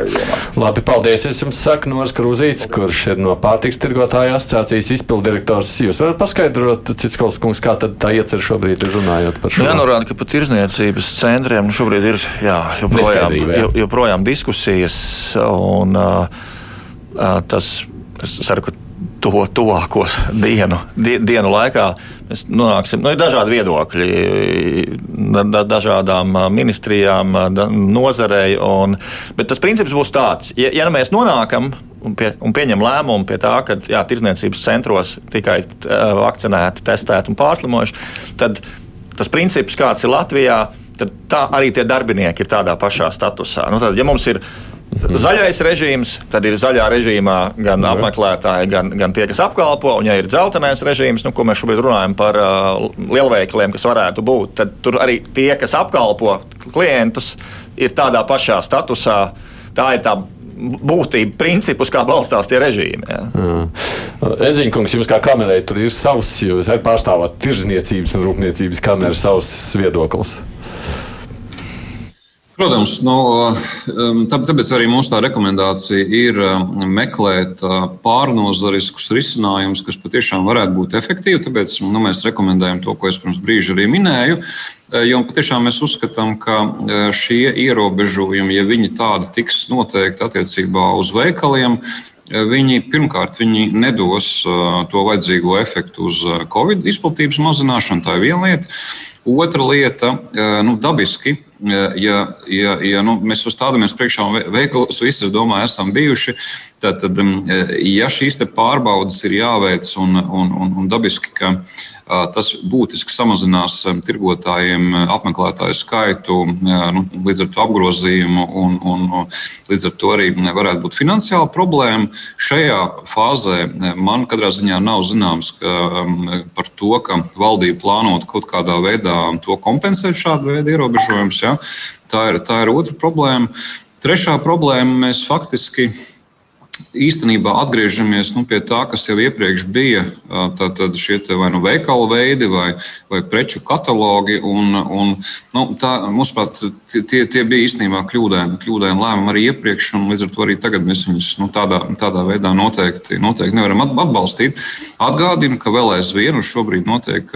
Labi, paldies. Es jums saku Nors Krūzīts, kurš ir no pārtiks tirgotāja asociācijas izpildirektors. Jūs varat paskaidrot, cits kols kungs, kā tad tā iecer šobrīd runājot par šo? Jānorāda, ka par tirzniecības centriem nu, šobrīd ir jā, joprojām, jā. joprojām diskusijas un uh, uh, tas, es ceru, ka to tuvāko dienu, die, dienu laikā mēs nonāksim. Nu, ir dažādi viedokļi, da, dažādām ministrijām, da, nozarei. Un, bet tas princips būs tāds, ja, ja nu mēs nonākam un, pie, un pieņem lēmumu pie tā, ka jā, tirdzniecības centros tikai vakcinēti, testēti un pārslimojuši, tad tas princips, kāds ir Latvijā, tad tā arī tie darbinieki ir tādā pašā statusā. Nu, tad, ja mums ir Mhm. Zaļais režīms, tad ir zaļā režīmā gan Jā. apmeklētāji, gan, gan tie, kas apkalpo. Un, ja ir dzeltenais režīms, nu, ko mēs šobrīd runājam par uh, lielveikaliem, kas varētu būt, tad tur arī tie, kas apkalpo klientus, ir tādā pašā statusā. Tā ir tā būtība, principus, kā balstās tie režīmi. Eziņkungs, jums kā kamerai tur ir savs, jūs pārstāvat tirzniecības un rūpniecības kameras savs viedoklis. Protams, nu, um, tāpēc arī mūsu rekomendācija ir um, meklēt uh, pārnozariskus risinājumus, kas patiešām varētu būt efektīvi. Tāpēc nu, mēs rekomendējam to, ko es pirms brīža arī minēju. Uh, jo patiešām mēs uzskatām, ka uh, šie ierobežojumi, ja viņi tādi tiks noteikti attiecībā uz veikaliem, Viņi pirmkārt viņi nedos to vajadzīgo efektu uz Covid izplatības mazināšanu. Tā ir viena lieta. Otra lieta, nu, dabiski ja, ja, ja nu, mēs uzstādamies priekšā veikalos, visi, es domāju, esam bijuši, tad, tad ja šīs pārbaudas ir jāveic un, un, un, un dabiski, ka tas būtiski samazinās tirgotājiem apmeklētāju skaitu, nu, līdz ar to apgrozījumu un, un līdz ar to arī varētu būt finansiāla problēma. Šajā fāzē man katrā ziņā nav zināms ka, par to, ka valdība plānot kaut kādā veidā to kompensēt šādu veidu ierobežojumus. Ja? Tā, ir, tā ir otra problēma. Trešā problēma mēs faktiski īstenībā atgriežamies nu, pie tā, kas jau iepriekš bija. Tad šie vai nu veikalu veidi, vai, vai preču katalogi. Un, un, nu, tā, mūsuprāt, tie, tie bija īstenībā kļūdaini, kļūdaini lēmumi arī iepriekš, un līdz ar to arī tagad mēs viņus nu, tādā, tādā veidā noteikti, noteikti nevaram atbalstīt. Atgādinu, ka vēl aizvien uz šobrīd notiek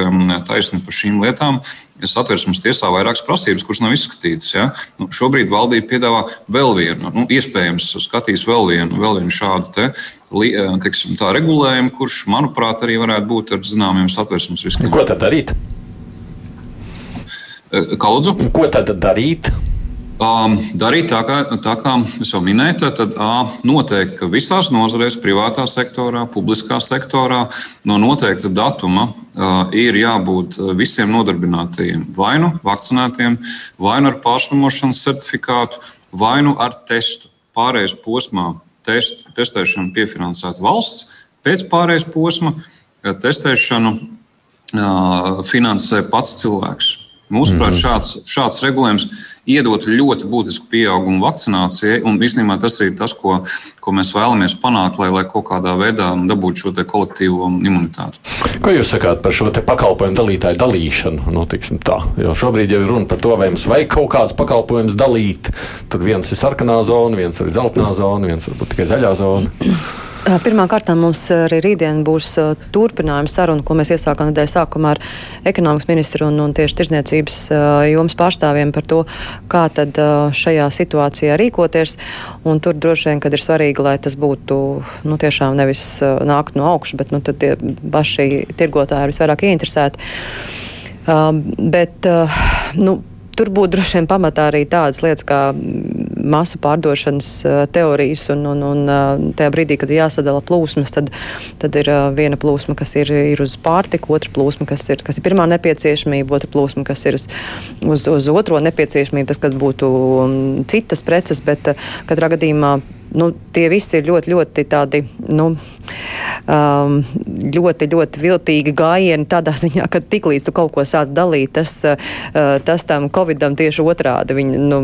taisni par šīm lietām satversmes tiesā vairākas prasības, kuras nav izskatītas. Ja? Nu, šobrīd valdība piedāvā vēl vienu, nu, iespējams, skatīs vēl vienu, vēl vienu šādu te, eh, teiksim, tā, regulējumu, kurš, manuprāt, arī varētu būt ar zināmiem satversmes riskiem. Ko tad darīt? Eh, kā lūdzu? Ko tad darīt? Um, darīt tā, kā, tā kā es jau minēju, tad uh, noteikti, ka visās nozarēs, privātā sektorā, publiskā sektorā, no noteikta datuma uh, ir jābūt visiem nodarbinātajiem vai nu vakcinētiem, vai nu ar pārslimošanas certifikātu, vai nu ar testu. Pārējais posmā test, testēšanu piefinansēta valsts, pēc pārējais posma testēšanu uh, finansē pats cilvēks. Mūsuprāt, mm -hmm. šāds, šāds regulējums iedot ļoti būtisku pieaugumu vakcinācijai, un īstenībā tas ir tas, ko, ko mēs vēlamies panākt, lai, lai kaut kādā veidā dabūtu šo kolektīvo imunitāti. Ko jūs sakāt par šo pakalpojumu dalītāju dalīšanu? Nu, tā, jo šobrīd jau ir runa par to, vai mums vajag kaut kādas pakalpojumus dalīt. Tad viens ir sarkanā zona, viens ir dzeltenā zona, viens varbūt tikai zaļā zona. Pirmkārt, mums arī rītdien būs turpinājuma saruna, ko mēs iesākām nedēļas sākumā ar ekonomikas ministru un, un tieši tirzniecības jomas pārstāvjiem par to, kā tad šajā situācijā rīkoties. Un tur droši vien, kad ir svarīgi, lai tas būtu nu, tiešām nevis nākt no augšas, bet nu, tie paši tirgotāji ir visvairāk ieinteresēti. Uh, bet, uh, nu, tur būtu droši vien pamatā arī tādas lietas kā masu pārdošanas teorijas, un, un, un tajā brīdī, kad ir jāsadala plūsmas, tad, tad ir viena plūsma, kas ir, ir uz pārtiku, otra plūsma, kas ir, kas ir pirmā nepieciešamība, otra plūsma, kas ir uz, uz, uz otro nepieciešamību, tas, kad būtu citas preces, bet katrā gadījumā nu, tie visi ir ļoti, ļoti tādi. Nu, um, ļoti, ļoti viltīgi gājieni tādā ziņā, ka tiklīdz tu kaut ko sāc dalīt, tas, uh, tas tam Covidam tieši otrādi. Viņi, nu,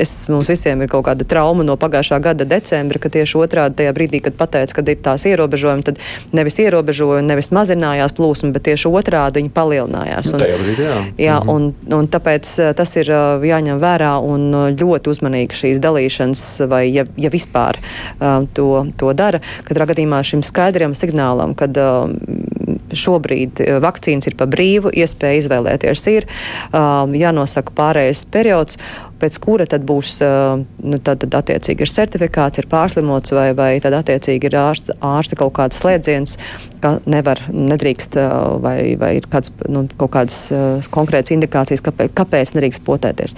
es, mums visiem ir kaut kāda trauma no pagājušā gada decembra, ka tieši otrādi tajā brīdī, kad pateica, ka ir tās ierobežojumi, tad nevis ierobežojumi, nevis mazinājās plūsma, bet tieši otrādi viņi palielinājās. Un, nu, brīdī, jā. Jā, -hmm. un, un tāpēc uh, tas ir uh, jāņem vērā un uh, ļoti uzmanīgi šīs dalīšanas, vai ja, ja vispār to, to dara. Katrā gadījumā šim skaidram signālam, kad šobrīd vakcīnas ir pa brīvu, iespēja izvēlēties ir, jānosaka pārējais periods pēc kura tad būs nu, tad, tad attiecīgi ir certifikāts, ir pārslimots vai, vai tad attiecīgi ir ārsta, ārsta kaut kāds slēdziens, ka nevar, nedrīkst vai, vai ir kāds, nu, kaut kādas konkrētas indikācijas, kāpēc, kāpēc nedrīkst potēties.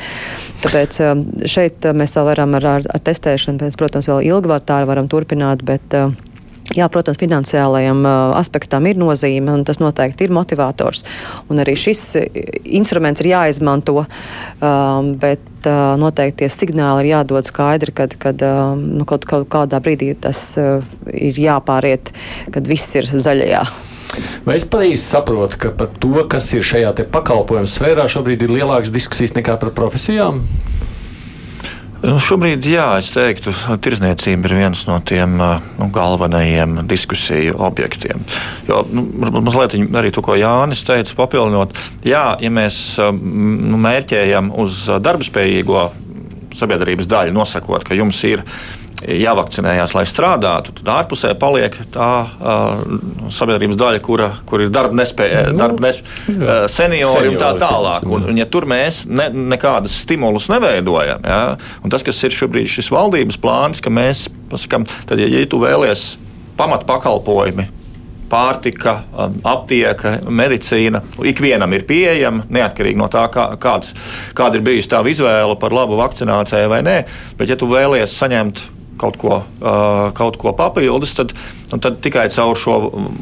Tāpēc šeit mēs vēl varam ar, ar, ar testēšanu, pēc, protams, vēl ilgi var tā varam turpināt, bet uh, Jā, protams, finansiālajam aspektam ir nozīme, un tas noteikti ir motivators. Un arī šis instruments ir jāizmanto, bet noteikti tie signāli ir jādod skaidri, kad, kad nu, kaut, kaut kādā brīdī tas ir jāpāriet, kad viss ir zaļajā. Vai es pareizi saprotu, ka par to, kas ir šajā pakalpojumu sfērā, šobrīd ir lielākas diskusijas nekā par profesijām? Nu, šobrīd, jā, es teiktu, tirzniecība ir viens no tiem nu, galvenajiem diskusiju objektiem. Jo, nu, mazliet arī to, ko Jānis teica, papildinot, jā, ja mēs nu, mērķējam uz darbspējīgo sabiedrības daļu, nosakot, ka jums ir jāvakcinējās, lai strādātu, tad ārpusē paliek tā uh, sabiedrības daļa, kura, kur ir darba nespēja, nu, darba nespēja, uh, seniori un tā tālāk. Un, un ja tur mēs ne, nekādas stimulus neveidojam, ja, un tas, kas ir šobrīd šis valdības plāns, ka mēs pasakām, tad, ja, ja tu vēlies pamatpakalpojumi, pārtika, aptieka, medicīna. Ikvienam ir pieejama, neatkarīgi no tā, kā, kāds, kāda ir bijusi tā izvēle par labu vakcinācijai vai nē. Bet, ja tu vēlies saņemt kaut ko, kaut ko papildus, tad, tad tikai caur šo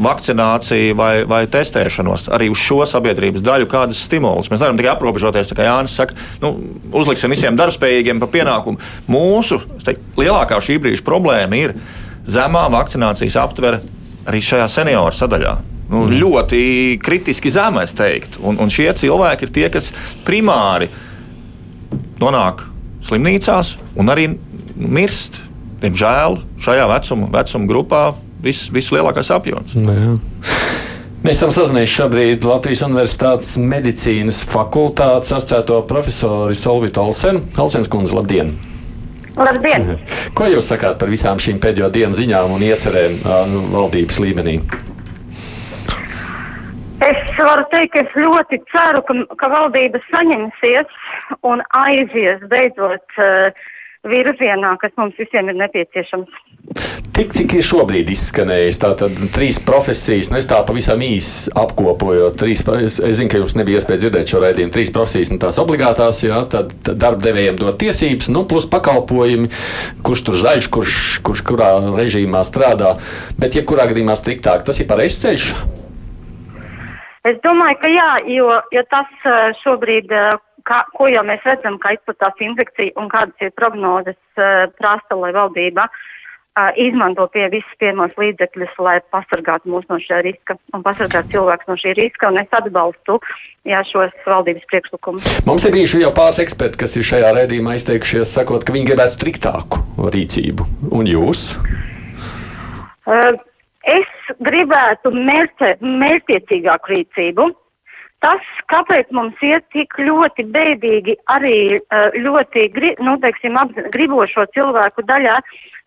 vakcināciju vai, vai testēšanos arī uz šo sabiedrības daļu kādas stimulus. Mēs nevaram tikai aprobežoties, kā Jānis saka, nu, uzliksim visiem darbspējīgiem pa pienākumu. Mūsu teik, lielākā šī brīža problēma ir zemā vakcinācijas aptvere arī šajā senioru sadaļā. Nu, mm. Ļoti kritiski zema, es teiktu. Un, un šie cilvēki ir tie, kas primāri nonāk slimnīcās un arī mirst diemžēl šajā vecuma, vecuma grupā vis, vislielākais apjoms. Nu jā. Mēs esam sazinājuši šobrīd Latvijas Universitātes medicīnas fakultātes asociēto profesoru Solvitu Olsenu. Olsens kundze, labdien! Labdien! Ko jūs sakāt par visām šīm pēdējo dienu ziņām un iecerēm uh, valdības līmenī? Es varu teikt, ka es ļoti ceru, ka, ka valdība saņemsies un aizies beidzot uh, virzienā, kas mums visiem ir nepieciešams. Tik cik ir šobrīd izskanējis, tātad trīs profesijas, nu es tā pavisam īsi apkopojot, trīs, es, es zinu, ka jums nebija iespēja dzirdēt šo raidījumu, trīs profesijas, nu tās obligātās, jā, tad, tad darbdevējiem dot tiesības, nu plus pakalpojumi, kurš tur zaļš, kurš, kurš kurā režīmā strādā, bet jebkurā gadījumā striktāk, tas ir pareizs ceļš. Es domāju, ka jā, jo, jo tas eh, šobrīd eh, kā, ko jau mēs redzam, kā izplatās infekcija un kādas ir prognozes uh, prasa, lai valdība izmanto pie visus piemos līdzekļus, lai pasargātu mūs no šī riska un pasargātu cilvēkus no šī riska. Un es atbalstu jā, šos valdības priekšlikumus. Mums ir bijuši jau pāris eksperti, kas ir šajā redzījumā izteikušies, sakot, ka viņi gribētu striktāku rīcību. Un jūs? Uh, es gribētu mērķiecīgāku rīcību. Tas, kāpēc mums iet tik ļoti bēdīgi arī ļoti, nu, teiksim, gribošo cilvēku daļā,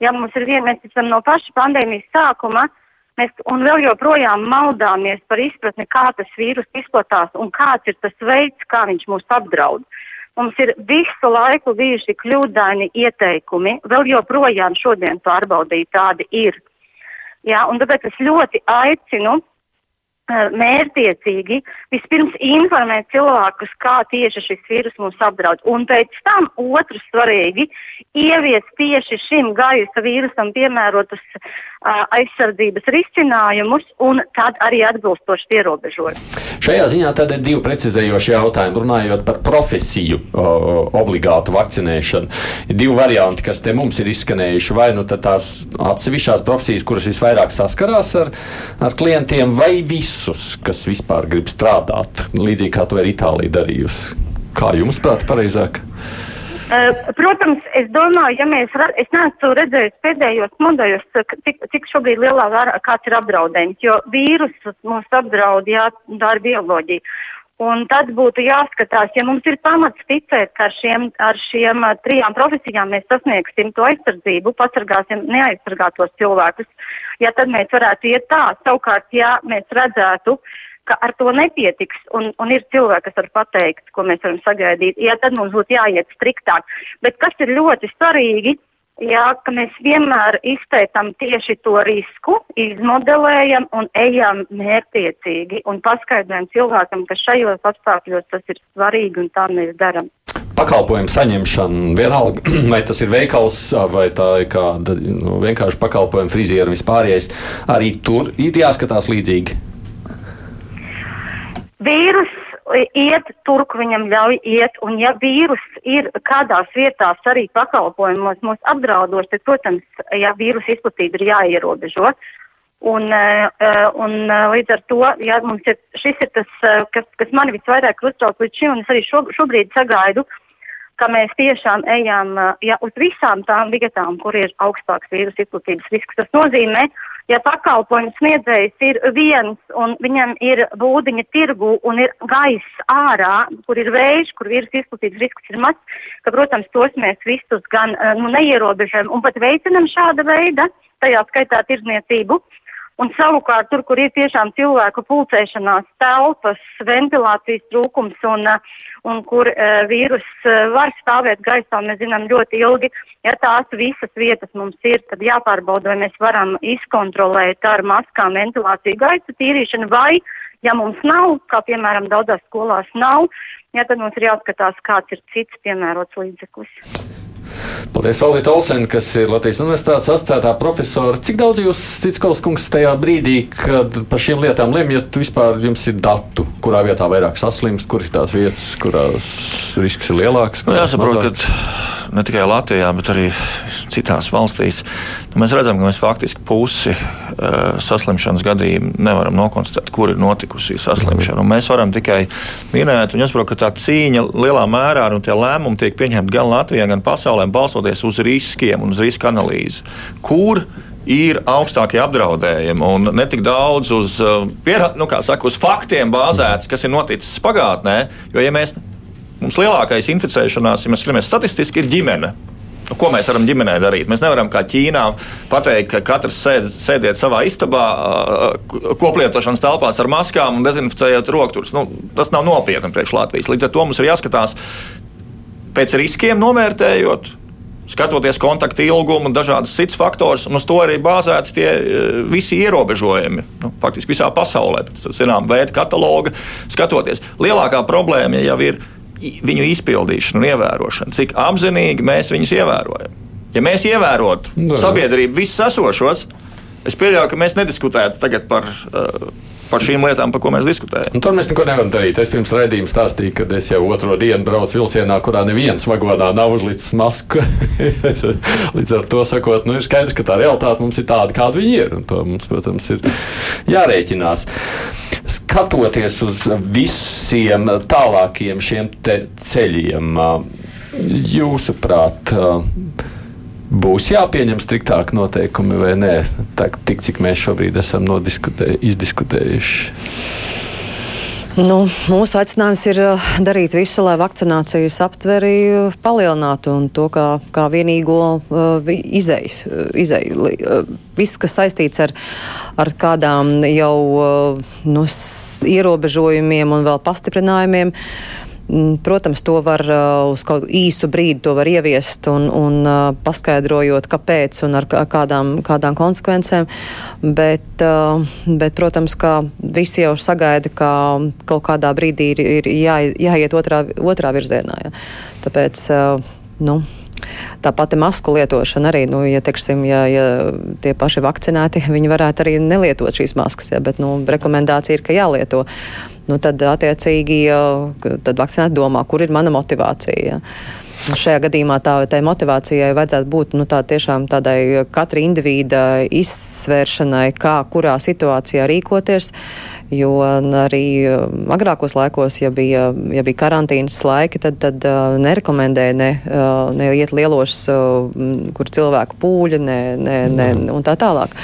ja mums ir vien, mēs esam no paša pandēmijas sākuma, mēs un vēl joprojām maldāmies par izpratni, kā tas vīrus izplatās un kāds ir tas veids, kā viņš mūs apdraud. Mums ir visu laiku bijuši kļūdaini ieteikumi, vēl joprojām šodien pārbaudīt tādi ir. Jā, un tāpēc es ļoti aicinu Eh, mērtiecīgi vispirms informēt cilvēkus, kā tieši šis vīrus mūs apdraud, un pēc tam otrs svarīgi ieviest tieši šim gaisa vīrusam piemērotus uh, aizsardzības risinājumus un tad arī atbilstoši ierobežot. Šajā ziņā tad ir divi precizējoši jautājumi. Runājot par profesiju, o, obligātu vakcinēšanu, ir divi varianti, kas te mums ir izskanējuši. Vai nu tās atsevišķās profesijas, kuras visvairāk saskarās ar, ar klientiem, vai visus, kas vispār grib strādāt, līdzīgi kā to ir Itālija darījusi. Kā jums prāt pareizāk? Uh, protams, es domāju, ja mēs, es neesmu redzējis pēdējos modeļos, cik, cik šobrīd lielā vērā kāds ir apdraudējums, jo vīrusus mūs apdraud, jā, tā ir bioloģija. Un tad būtu jāskatās, ja mums ir pamats ticēt, ka ar šiem, ar šiem trijām profesijām mēs sasniegsim to aizsardzību, pasargāsim neaizsargātos cilvēkus, ja tad mēs varētu iet tā. Savukārt, ja mēs redzētu, uh, ka ar to nepietiks un, un ir cilvēki, kas var pateikt, ko mēs varam sagaidīt. Jā, tad mums būtu jāiet striktāk. Bet kas ir ļoti svarīgi, jā, ka mēs vienmēr izpētam tieši to risku, izmodelējam un ejam mērtiecīgi un paskaidrojam cilvēkam, ka šajos apstākļos tas ir svarīgi un tā mēs daram pakalpojumu saņemšana, vienalga, vai tas ir veikals, vai tā ir kāda nu, vienkārši pakalpojuma frizieru vispārējais, arī tur ir jāskatās līdzīgi. Vīrus iet tur, kur viņam ļauj iet, un ja vīrus ir kādās vietās arī pakalpojumos mūs apdraudoši, tad, protams, ja vīrus izplatība ir jāierobežo. Un, un līdz ar to, ja mums ir, šis ir tas, kas, kas mani visvairāk uztrauc līdz šim, un es arī šo, šobrīd sagaidu, ka mēs tiešām ejam ja, uz visām tām vietām, kur ir augstāks vīrus izplatības risks. Tas nozīmē, uh, ja pakalpojumu sniedzējs ir viens un viņam ir būdiņa tirgu un ir gaiss ārā, kur ir vējš, kur vīrusu izplatības risks ir mazs, ka, protams, tos mēs visus gan eh, nu, neierobežam un pat veicinam šāda veida, tajā skaitā tirzniecību. Un savukārt tur, kur ir tiešām cilvēku pulcēšanās telpas, ventilācijas trūkums un, un kur uh, vīrus uh, var stāvēt gaisā, mēs zinām ļoti ilgi, ja tās visas vietas mums ir, tad jāpārbauda, vai mēs varam izkontrolēt ar maskām ventilāciju gaisa tīrīšanu, vai, ja mums nav, kā piemēram daudzās skolās nav, ja tad mums ir jāskatās, kāds ir cits piemērots līdzeklis. Paldies, Olīte Olsen, kas ir Latvijas Universitātes asociētā profesora. Cik daudz jūs, Citskaus kungs, tajā brīdī, kad par šīm lietām lemjat, vispār jums ir datu, kurā vietā vairāk saslimst, kur ir tās vietas, kurās risks ir lielāks? Nu, jāsaprot, ka ne tikai Latvijā, bet arī citās valstīs nu, mēs redzam, ka mēs faktiski pusi uh, saslimšanas gadījumu nevaram nokonstatēt, kur ir notikusi šī saslimšana. Un mēs varam tikai minēt, un jāsaprot, ka tā cīņa lielā mērā un tie lēmumi tiek pieņemti gan Latvijā, gan pasaulē, balstoties uz riskiem un uz riska analīzi. Kur ir augstākie apdraudējumi un ne tik daudz uz, piera, nu, saka, uz faktiem bāzēts, kas ir noticis pagātnē. Jo, ja mēs, mums lielākais inficēšanās, ja mēs skatāmies statistiski, ir ģimene. Nu, ko mēs varam ģimenē darīt? Mēs nevaram kā Ķīnā pateikt, ka katrs sēd, sēdiet savā istabā, koplietošanas telpās ar maskām un dezinficējot rokturus. Nu, tas nav nopietni priekš Latvijas. Līdz ar to mums ir jāskatās pēc riskiem novērtējot. Skatoties kontaktu ilgumu un dažādas citas faktors, un uz to arī bāzēti tie visi ierobežojumi. Nu, faktiski visā pasaulē, pēc zinām veida kataloga skatoties. Lielākā problēma jau ir viņu izpildīšanu un ievērošanu, cik apzinīgi mēs viņus ievērojam. Ja mēs ievērotu sabiedrību visus esošos, Es pieļauju, ka mēs nediskutētu tagad par. Uh, par šīm lietām, par ko mēs diskutējam. Un tur mēs neko nevaram darīt. Es pirms raidījuma stāstīju, ka es jau otro dienu braucu vilcienā, kurā neviens vagonā nav uzlicis masku. Līdz ar to sakot, nu, ir skaidrs, ka tā realitāte mums ir tāda, kāda viņi ir. Un to mums, protams, ir jārēķinās. Skatoties uz visiem tālākiem šiem ceļiem, jūsuprāt, būs jāpieņem striktāk noteikumi vai nē, tā, tik cik mēs šobrīd esam izdiskutējuši. Nu, mūsu aicinājums ir uh, darīt visu, lai vakcinācijas aptveri uh, palielinātu un to kā, kā vienīgo uh, izēju. izēju. Uh, viss, kas saistīts ar, ar kādām jau uh, nu, ierobežojumiem un vēl pastiprinājumiem. Uh, protams, to var uh, uz kaut īsu brīdi ieviest un, un uh, paskaidrojot, kāpēc un ar kādām, kādām konsekvencēm, bet, uh, bet, protams, ka visi jau sagaida, ka kaut kādā brīdī ir, ir jā, jāiet otrā, otrā virzienā. Ja. Tāpēc, nu, Tā pati masku lietošana arī, nu, ja, teiksim, ja, ja tie paši vakcinēti, viņi varētu arī nelietot šīs maskas, ja, bet nu, rekomendācija ir, ka jālieto. Nu, tad, attiecīgi, tad vakcinēti domā, kur ir mana motivācija. Ja. Šajā gadījumā tā, tai motivācijai vajadzētu būt nu, tā tādai katra indivīda izsvēršanai, kā kurā situācijā rīkoties. Jo arī um, agrākos laikos, ja bija, ja bija karantīnas laiki, tad, tad uh, nerekomendēja ne, uh, ne iet lielos, uh, kur cilvēku pūļi, ne, ne, ne, un tā tālāk.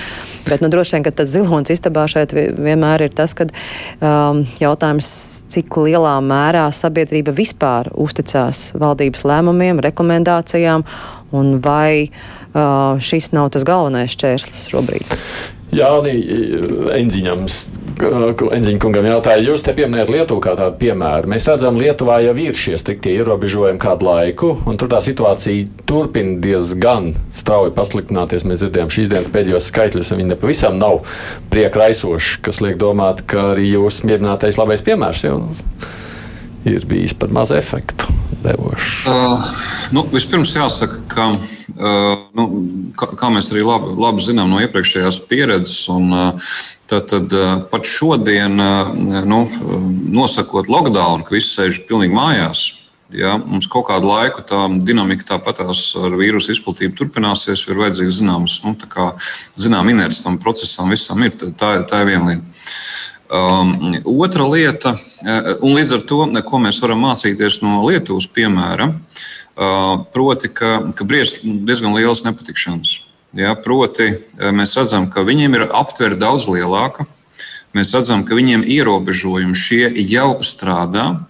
Bet nu, droši vien tas zilonis istabā šeit vienmēr ir tas, ka um, jautājums, cik lielā mērā sabiedrība vispār uzticās valdības lēmumiem, rekomendācijām, un vai uh, šis nav tas galvenais šķērslis šobrīd. Jā, Enziņam, Enziņa kungam jautāja, jūs te pieminējat Lietuvu kā tādu piemēru. Mēs redzam, Lietuvā jau ir šie striktie ierobežojumi kādu laiku, un tur tā situācija turpina diezgan strauji pasliktināties. Mēs dzirdējām šīs dienas pēdējos skaitļus, un viņi nepavisam nav prieka raisoši, kas liek domāt, ka arī jūs mierinātais labais piemērs jau ir bijis par mazu efektu devošs. Uh, nu, vispirms jāsaka, ka Uh, nu, kā, kā mēs arī labi, labi zinām no iepriekšējās pieredzes, un, uh, tad, tad uh, pat šodien, nu, nosakot lockdown, ka visi sēž pilnīgi mājās, Ja, mums kaut kādu laiku tā dinamika tāpatās ar vīrusu izplatību turpināsies, ir vajadzīgs zināms, nu, zinām, inerts tam procesam visam ir. Tā, tā ir viena lieta. Um, otra lieta, un līdz ar to, ko mēs varam mācīties no Lietuvas piemēra, uh, Proti, ka, ka briest diezgan lielas nepatikšanas. Ja, proti, mēs redzam, ka viņiem ir aptvere daudz lielāka. Mēs redzam, ka viņiem ierobežojumi šie jau strādā,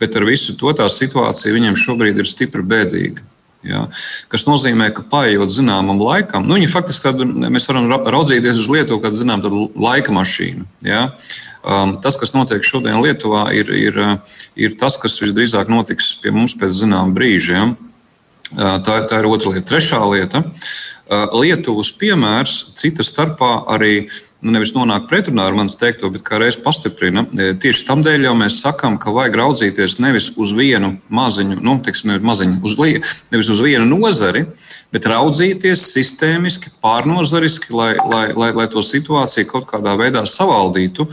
bet ar visu to tā situācija viņiem šobrīd ir stipri bēdīga. Ja, kas nozīmē, ka paiet zināmam laikam, nu, faktiski tad mēs varam raudzīties uz Lietuvu kā zinām, laika mašīnu. Ja. Um, tas, kas notiek šodien Lietuvā, ir, ir, ir tas, kas visdrīzāk notiks pie mums pēc zināma brīža. Ja. Uh, tā, tā ir otra lieta. Trešā lieta. Uh, Lietuvas piemērs cita starpā arī nu, nevis nonāk pretrunā ar manis teikto, bet kā reiz pastiprina. Tieši tam dēļ jau mēs sakām, ka vajag raudzīties nevis uz vienu maziņu, nu, teiksim, maziņu uz li, nevis uz vienu nozari, bet raudzīties sistēmiski, pārnozariski, lai, lai, lai, lai to situāciju kaut kādā veidā savaldītu.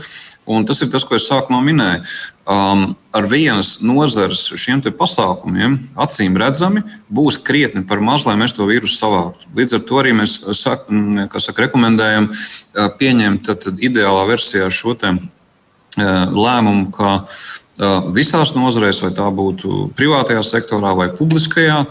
Un tas ir tas, ko es sākumā minēju. Um, ar vienas nozares šiem pasākumiem, acīm redzami, būs krietni par maz, lai mēs to vīrusu savāktu. Līdz ar to arī mēs sak, saka, rekomendējam uh, pieņemt tad, tad ideālā versijā šo te, uh, lēmumu, ka visās nozarēs, vai tā būtu privātajā sektorā vai publiskajā,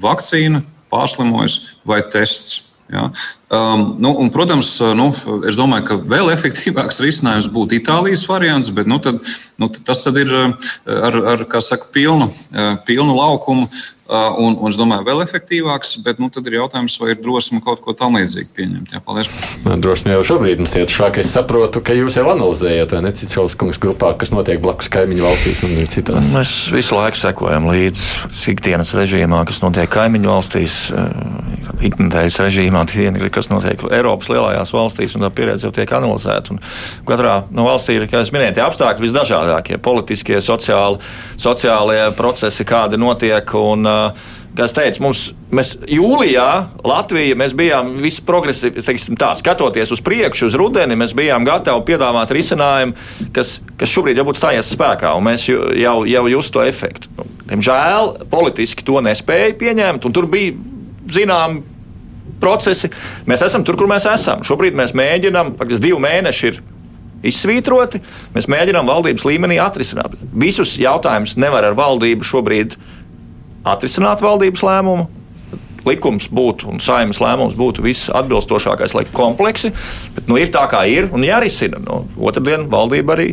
vakcīna, pārslimojas vai tests. Ja? Um, nu, un, protams, uh, nu, es domāju, ka vēl efektīvāks risinājums būtu Itālijas variants, bet nu, tad, nu, tas tad ir uh, ar, ar saka, pilnu, uh, pilnu laukumu. Un, un es domāju, vēl efektīvāks, bet nu, tad ir jautājums, vai ir drosme kaut ko tamlīdzīgu pieņemt. Jā, paldies. Drosme jau šobrīd mums iet šāk. Es saprotu, ka jūs jau analizējat, vai ne citas kungas grupā, kas notiek blakus kaimiņu valstīs un citās. Mēs visu laiku sekojam līdzi ikdienas režīmā, kas notiek kaimiņu valstīs ikdienas režīmā, kas notiek Eiropas lielajās valstīs, un tā pieredze jau tiek analizēta. Un katrā no valstī ir, kā jūs minējāt, apstākļi visdažādākie - politiskie, sociāli, sociālie procesi, kādi notiek. Un, uh, kā es teicu, mums, mēs jūlijā Latvija, mēs bijām visi progresīvi, tā, skatoties uz priekšu, uz rudeni, mēs bijām gatavi piedāvāt risinājumu, kas, kas šobrīd jau būtu stājies spēkā, un mēs jau, jau justu to efektu. Nu, diemžēl politiski to nespēja pieņemt, un tur bija zinām procesi. Mēs esam tur, kur mēs esam. Šobrīd mēs mēģinām, faktiski divi mēneši ir izsvītroti. Mēs mēģinām valdības līmenī atrisināt. Visus jautājumus nevar ar valdību šobrīd atrisināt valdības lēmumu. Likums būtu un saimnes lēmums būtu viss atbilstošākais, lai kompleksi, bet nu, ir tā, kā ir un jārisina. Nu, otrdien valdība arī.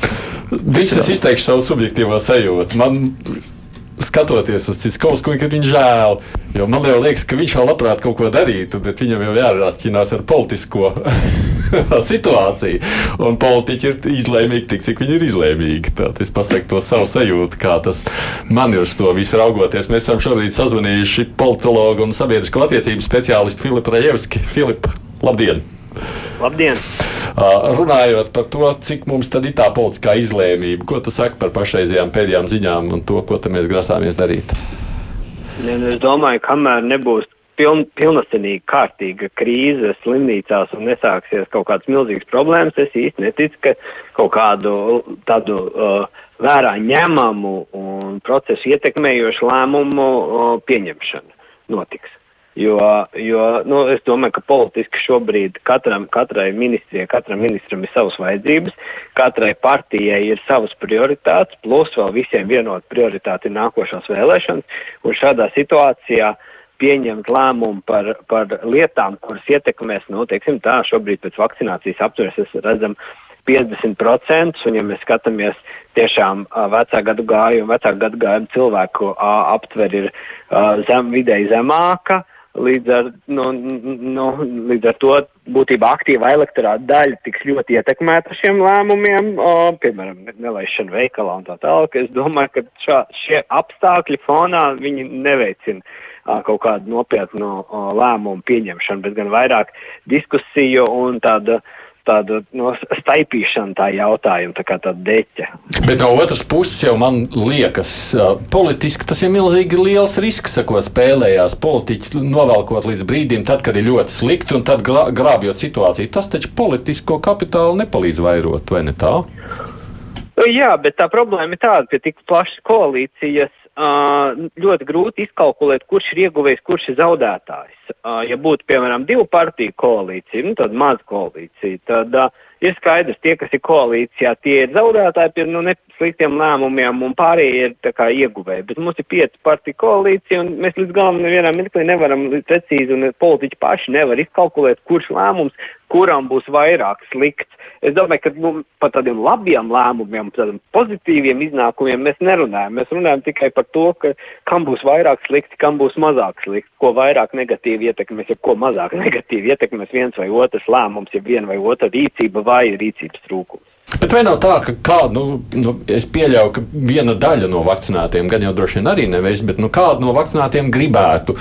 Visas izteikšu savu subjektīvo sajūtu. Man skatoties uz Citskovs kungu, ir viņa žēl. Jo man jau liekas, ka viņš jau labprāt kaut ko darītu, bet viņam jau jārāķinās ar politisko situāciju. Un politiķi ir izlēmīgi tik, cik viņi ir izlēmīgi. Tad es pasaku to savu sajūtu, kā tas man ir uz to visu raugoties. Mēs esam šobrīd sazvanījuši politologu un sabiedrisko attiecību speciālistu Filipu Rajevski. Filipa, labdien! Labdien! Runājot par to, cik mums tad ir tā politiskā izlēmība, ko tas saka par pašreizējām pēdējām ziņām un to, ko mēs grasāmies darīt? Ne, nu, es domāju, kamēr nebūs piln, pilnasenīga kārtīga krīze slimnīcās un nesāksies kaut kādas milzīgas problēmas, es īsti neticu, ka kaut kādu tādu uh, vērā ņemamu un procesu ietekmējošu lēmumu uh, pieņemšana notiks. Jo, jo nu, es domāju, ka politiski šobrīd katram, katrai ministrijai, katram ministram ir savas vajadzības, katrai partijai ir savas prioritātes, plus vēl visiem vienot prioritāti nākošās vēlēšanas, un šādā situācijā pieņemt lēmumu par, par lietām, kuras ietekmēs, nu, teiksim tā, šobrīd pēc vakcinācijas aptveres redzam 50%, un ja mēs skatāmies tiešām vecā gadu gājumu, vecā gadu gājumu cilvēku aptver ir zem, vidēji zemāka, Līdz ar, nu, nu, līdz ar to būtībā aktīva elektorāta daļa tiks ļoti ietekmēta šiem lēmumiem, o, piemēram, nelaišana veikalā un tā tālāk. Es domāju, ka šā, šie apstākļi fonā viņi neveicina kaut kādu nopietnu lēmumu pieņemšanu, bet gan vairāk diskusiju un tāda uh, tāda no, staipīšana tā jautājuma, tā kā tāda deķa. Bet no otras puses jau man liekas, politiski tas ir milzīgi liels risks, ko spēlējās politiķi novelkot līdz brīdim, tad, kad ir ļoti slikti un tad grābjot situāciju. Tas taču politisko kapitālu nepalīdz vairot, vai ne tā? Jā, bet tā problēma ir tāda, ka tik plašas koalīcijas ļoti grūti izkalkulēt, kurš ir ieguvējis, kurš ir zaudētājs. Ja būtu, piemēram, divu partiju koalīcija, nu, tad maza koalīcija, tad ir skaidrs, tie, kas ir koalīcijā, tie ir zaudētāji pie nu, nesliktiem lēmumiem, un pārējie ir tā kā ieguvēji. Bet mums ir pieci partiju koalīcija, un mēs līdz galam nevienam mirklī nevaram precīzi, un politiķi paši nevar izkalkulēt, kurš lēmums kuram būs vairāk slikts. Es domāju, ka nu, par tādiem labiem lēmumiem, tādiem pozitīviem iznākumiem mēs nerunājam. Mēs runājam tikai par to, ka, kam būs vairāk slikti, kam būs mazāk slikti, ko vairāk negatīvi ietekmēs, ja ko mazāk negatīvi ietekmēs viens vai otrs lēmums, ja viena vai otra rīcība vai rīcības trūkums. Bet vai nav tā, ka kāda, nu, nu, es pieļauju, ka viena daļa no vakcinētiem, gan jau droši vien arī nevis, bet nu, kāda no vakcinētiem gribētu,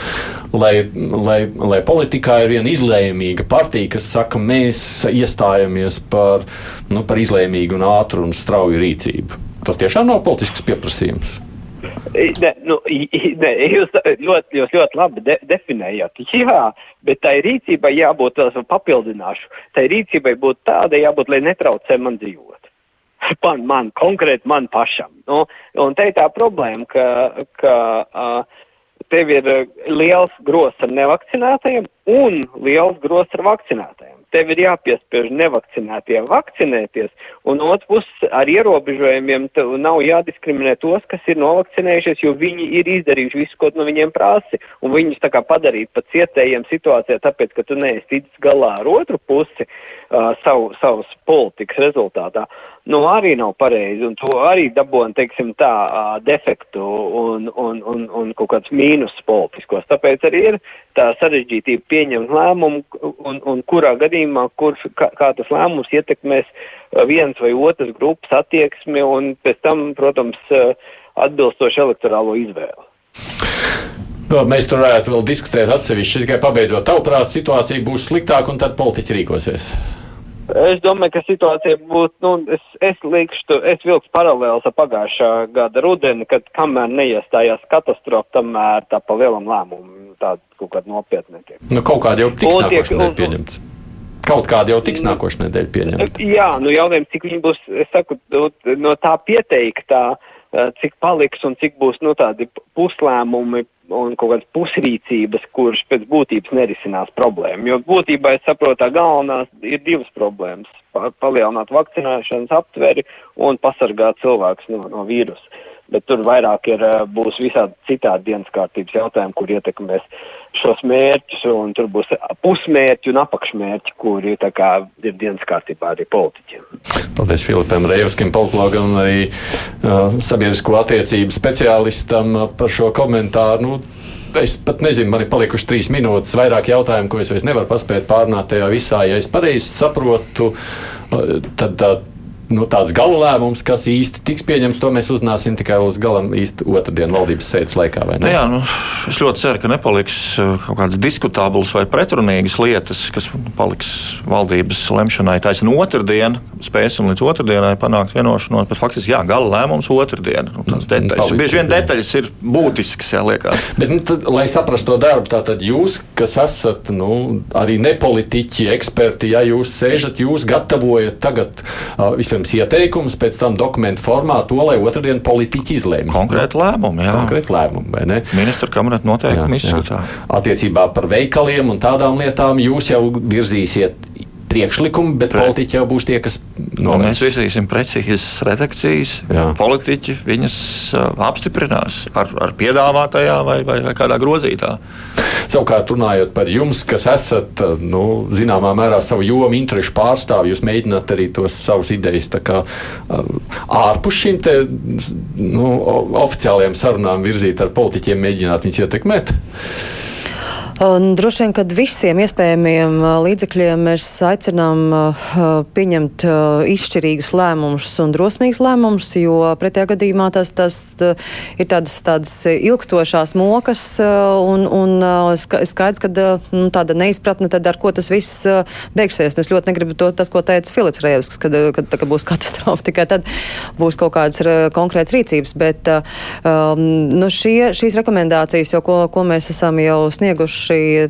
lai, lai, lai politikā ir viena izlēmīga partija, kas saka, mēs iestājamies par, nu, par izlēmīgu un ātru un strauju rīcību. Tas tiešām nav politisks pieprasījums. Ne, nu, ne, jūs, ļoti, jūs ļoti labi de, definējat. Jā, bet tai rīcībai jābūt, vēl papildināšu, tai rīcībai būtu tāda jābūt, lai netraucē man dzīvot. Man, man konkrēti man pašam. Nu, un te ir tā problēma, ka, ka uh, tev ir liels gros ar nevakcinētajiem un liels gros ar vakcinētajiem tev ir jāpiespiež nevakcinētie vakcinēties, un otrs puses ar ierobežojumiem nav jādiskriminē tos, kas ir novakcinējušies, jo viņi ir izdarījuši visu, ko no viņiem prasi, un viņus tā kā padarīt pat cietējiem situācijā, tāpēc, ka tu neesi ticis galā ar otru pusi uh, savu, savas politikas rezultātā nu, arī nav pareizi, un to arī dabūna, teiksim, tā defektu un, un, un, un kaut kāds mīnus politiskos. Tāpēc arī ir tā sarežģītība pieņemt lēmumu, un, un kurā gadījumā, kur, kā, kā tas lēmums ietekmēs viens vai otras grupas attieksmi, un pēc tam, protams, atbilstoši elektorālo izvēli. No, mēs tur varētu vēl diskutēt atsevišķi. Tikai pabeidzot, tavuprāt, situācija būs sliktāka un tad politiķi rīkosies. Es domāju, ka situācija būtu, nu, es, es likšu, es vilkšu paralēlus ar pagājušā gada rudeni, kad kamēr neiestājās katastrofa, tamēr tā pa lielam lēmumu tāda kaut kāda nopietna netiek. Nu, kaut kāda jau tiks un- pieņemts. Kaut kāda jau tiks nākošais nedēļa pieņemta. Jā, nu jautājums, cik viņi būs, es saku, no, no tā pieteiktā, eh, cik paliks un cik būs, nu, tādi puslēmumi un kaut kādas pusrīcības, kuras pēc būtības nerisinās problēmu. Jo būtībā, es saprotu, tā galvenās ir divas problēmas pa, - palielināt vakcinēšanas aptveri un pasargāt cilvēkus no, no vīrusa. Bet tur vairāk ir, eh, būs visādi citādi dienas kārtības jautājumi, kur ietekmēs šos mērķus, un tur būs pusmērķi un apakšmērķi, kuri ir dienas kārtībā arī politiķiem. Paldies Filipam Reivskim, politologam un arī uh, sabiedrisko attiecību speciālistam uh, par šo komentāru. Nu, Es pat nezinu, man ir palikuši trīs minūtes, vairāk jautājumu, ko es vairs nevaru paspēt pārnāt tajā visā. Ja es pareizi saprotu, uh, tad tā, nu, tāds gala lēmums, kas īsti tiks pieņemts, to mēs uzzināsim tikai līdz galam īsti otrdien valdības sēdes laikā. Nu, jā, nu, es ļoti ceru, ka nepaliks uh, kaut kādas diskutāblas vai pretrunīgas lietas, kas paliks valdības lemšanai taisnība otrdien. Spēsim līdz otrdienai panākt vienošanos, bet faktiski jā, gala lēmums otrdien. Nu, tās detaļas. paliks, Bieži vien jā. detaļas ir būtiskas, jā, liekas. Bet, nu, tad, lai saprastu to darbu, tātad jūs, kas esat nu, arī nepolitiķi, eksperti, ja jūs sēžat, jūs gatavojat tagad uh, vispirms ieteikumus, pēc tam dokumentu formā to, lai otrdien politiķi izlēma. Konkrēti lēmumi, jā. Konkrēti lēmumi, vai ne? Ministra kabineta noteikumi izskatā. Attiecībā par veikaliem un tādām lietām jūs jau virzīsiet priekšlikumu, bet Pre- politiķi jau būs tie, kas Un mēs nolems. virzīsim precīzas redakcijas. Jā. Politiķi viņas apstiprinās ar, ar piedāvātajā vai, vai, vai kādā grozītā. Savukārt, runājot par jums, kas esat nu, zināmā mērā savu jomu interešu pārstāvji, jūs mēģināt arī tos savus idejas kā, ārpus šīm te, nu, oficiālajām sarunām virzīt ar politiķiem, mēģināt viņus ietekmēt. Un droši vien, kad visiem iespējamiem uh, līdzekļiem mēs aicinām uh, pieņemt uh, izšķirīgus lēmumus un drosmīgus lēmumus, jo pretējā gadījumā tas, tas ir tādas, tādas ilgstošās mokas un, un ska- skaidrs, ka nu, tāda neizpratne, tad ar ko tas viss beigsies. Un es ļoti negribu to, tas, ko teica Filips Rēvs, kad, kad, kad būs katastrofa, tikai tad būs kaut kādas konkrētas rīcības. Bet um, nu, šie, šīs rekomendācijas, jau, ko, ko mēs esam jau snieguši,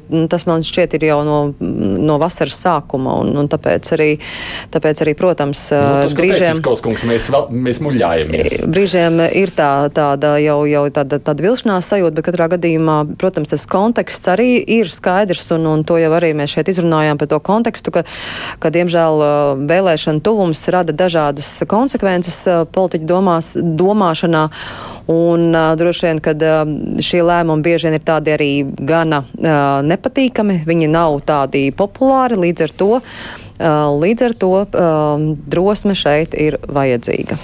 nu, tas man šķiet ir jau no, no vasaras sākuma. Un, un tāpēc, arī, tāpēc arī, protams, Nu, tas, brīžiem. teica Skauskungs, mēs, vēl- mēs muļājamies. Brīžiem ir tā, tāda jau, jau tāda, tāda vilšanās sajūta, bet katrā gadījumā, protams, tas konteksts arī ir skaidrs, un, un to jau arī mēs šeit izrunājām par to kontekstu, ka, ka diemžēl, vēlēšana tuvums rada dažādas konsekvences politiķu domās, domāšanā, un uh, droši vien, ka uh, šie lēmumi bieži vien ir tādi arī gana uh, nepatīkami, viņi nav tādi populāri, līdz ar to, uh, līdz ar to uh, drosme šeit ir vajadzīga.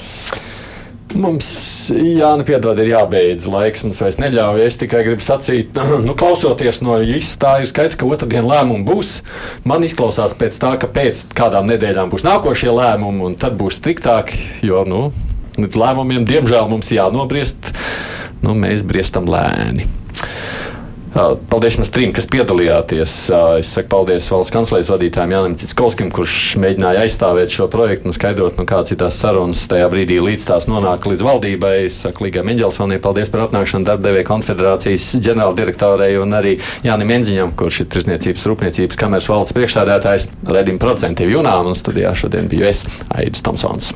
Mums, jā, nu, piedod, ir jābeidz laiks. Mums vairs neļauj. Es tikai gribu sacīt, nu, klausoties no īsta, tā ir skaidrs, ka otrdien lēmumi būs. Man izklausās pēc tā, ka pēc kādām nedēļām būs nākošie lēmumi, un tad būs striktāki. Jo, nu, līdz lēmumiem, diemžēl, mums jānobriest. Nu, mēs briestam lēni. Paldies jums trim, kas piedalījāties. Es saku paldies valsts kanclējas vadītājiem Jānim Citskovskim, kurš mēģināja aizstāvēt šo projektu un skaidrot, nu, kādas ir tās sarunas tajā brīdī, līdz tās nonāk līdz valdībai. Es saku Līgai Meņģelsonai paldies par atnākšanu darbdevēja konfederācijas ģenerāldirektorei un arī Jānim Enziņam, kurš ir Tirzniecības rūpniecības kameras valdes priekšsādātājs Redim Procentīvi Junām un studijā šodien biju es, Aidis Tomsons.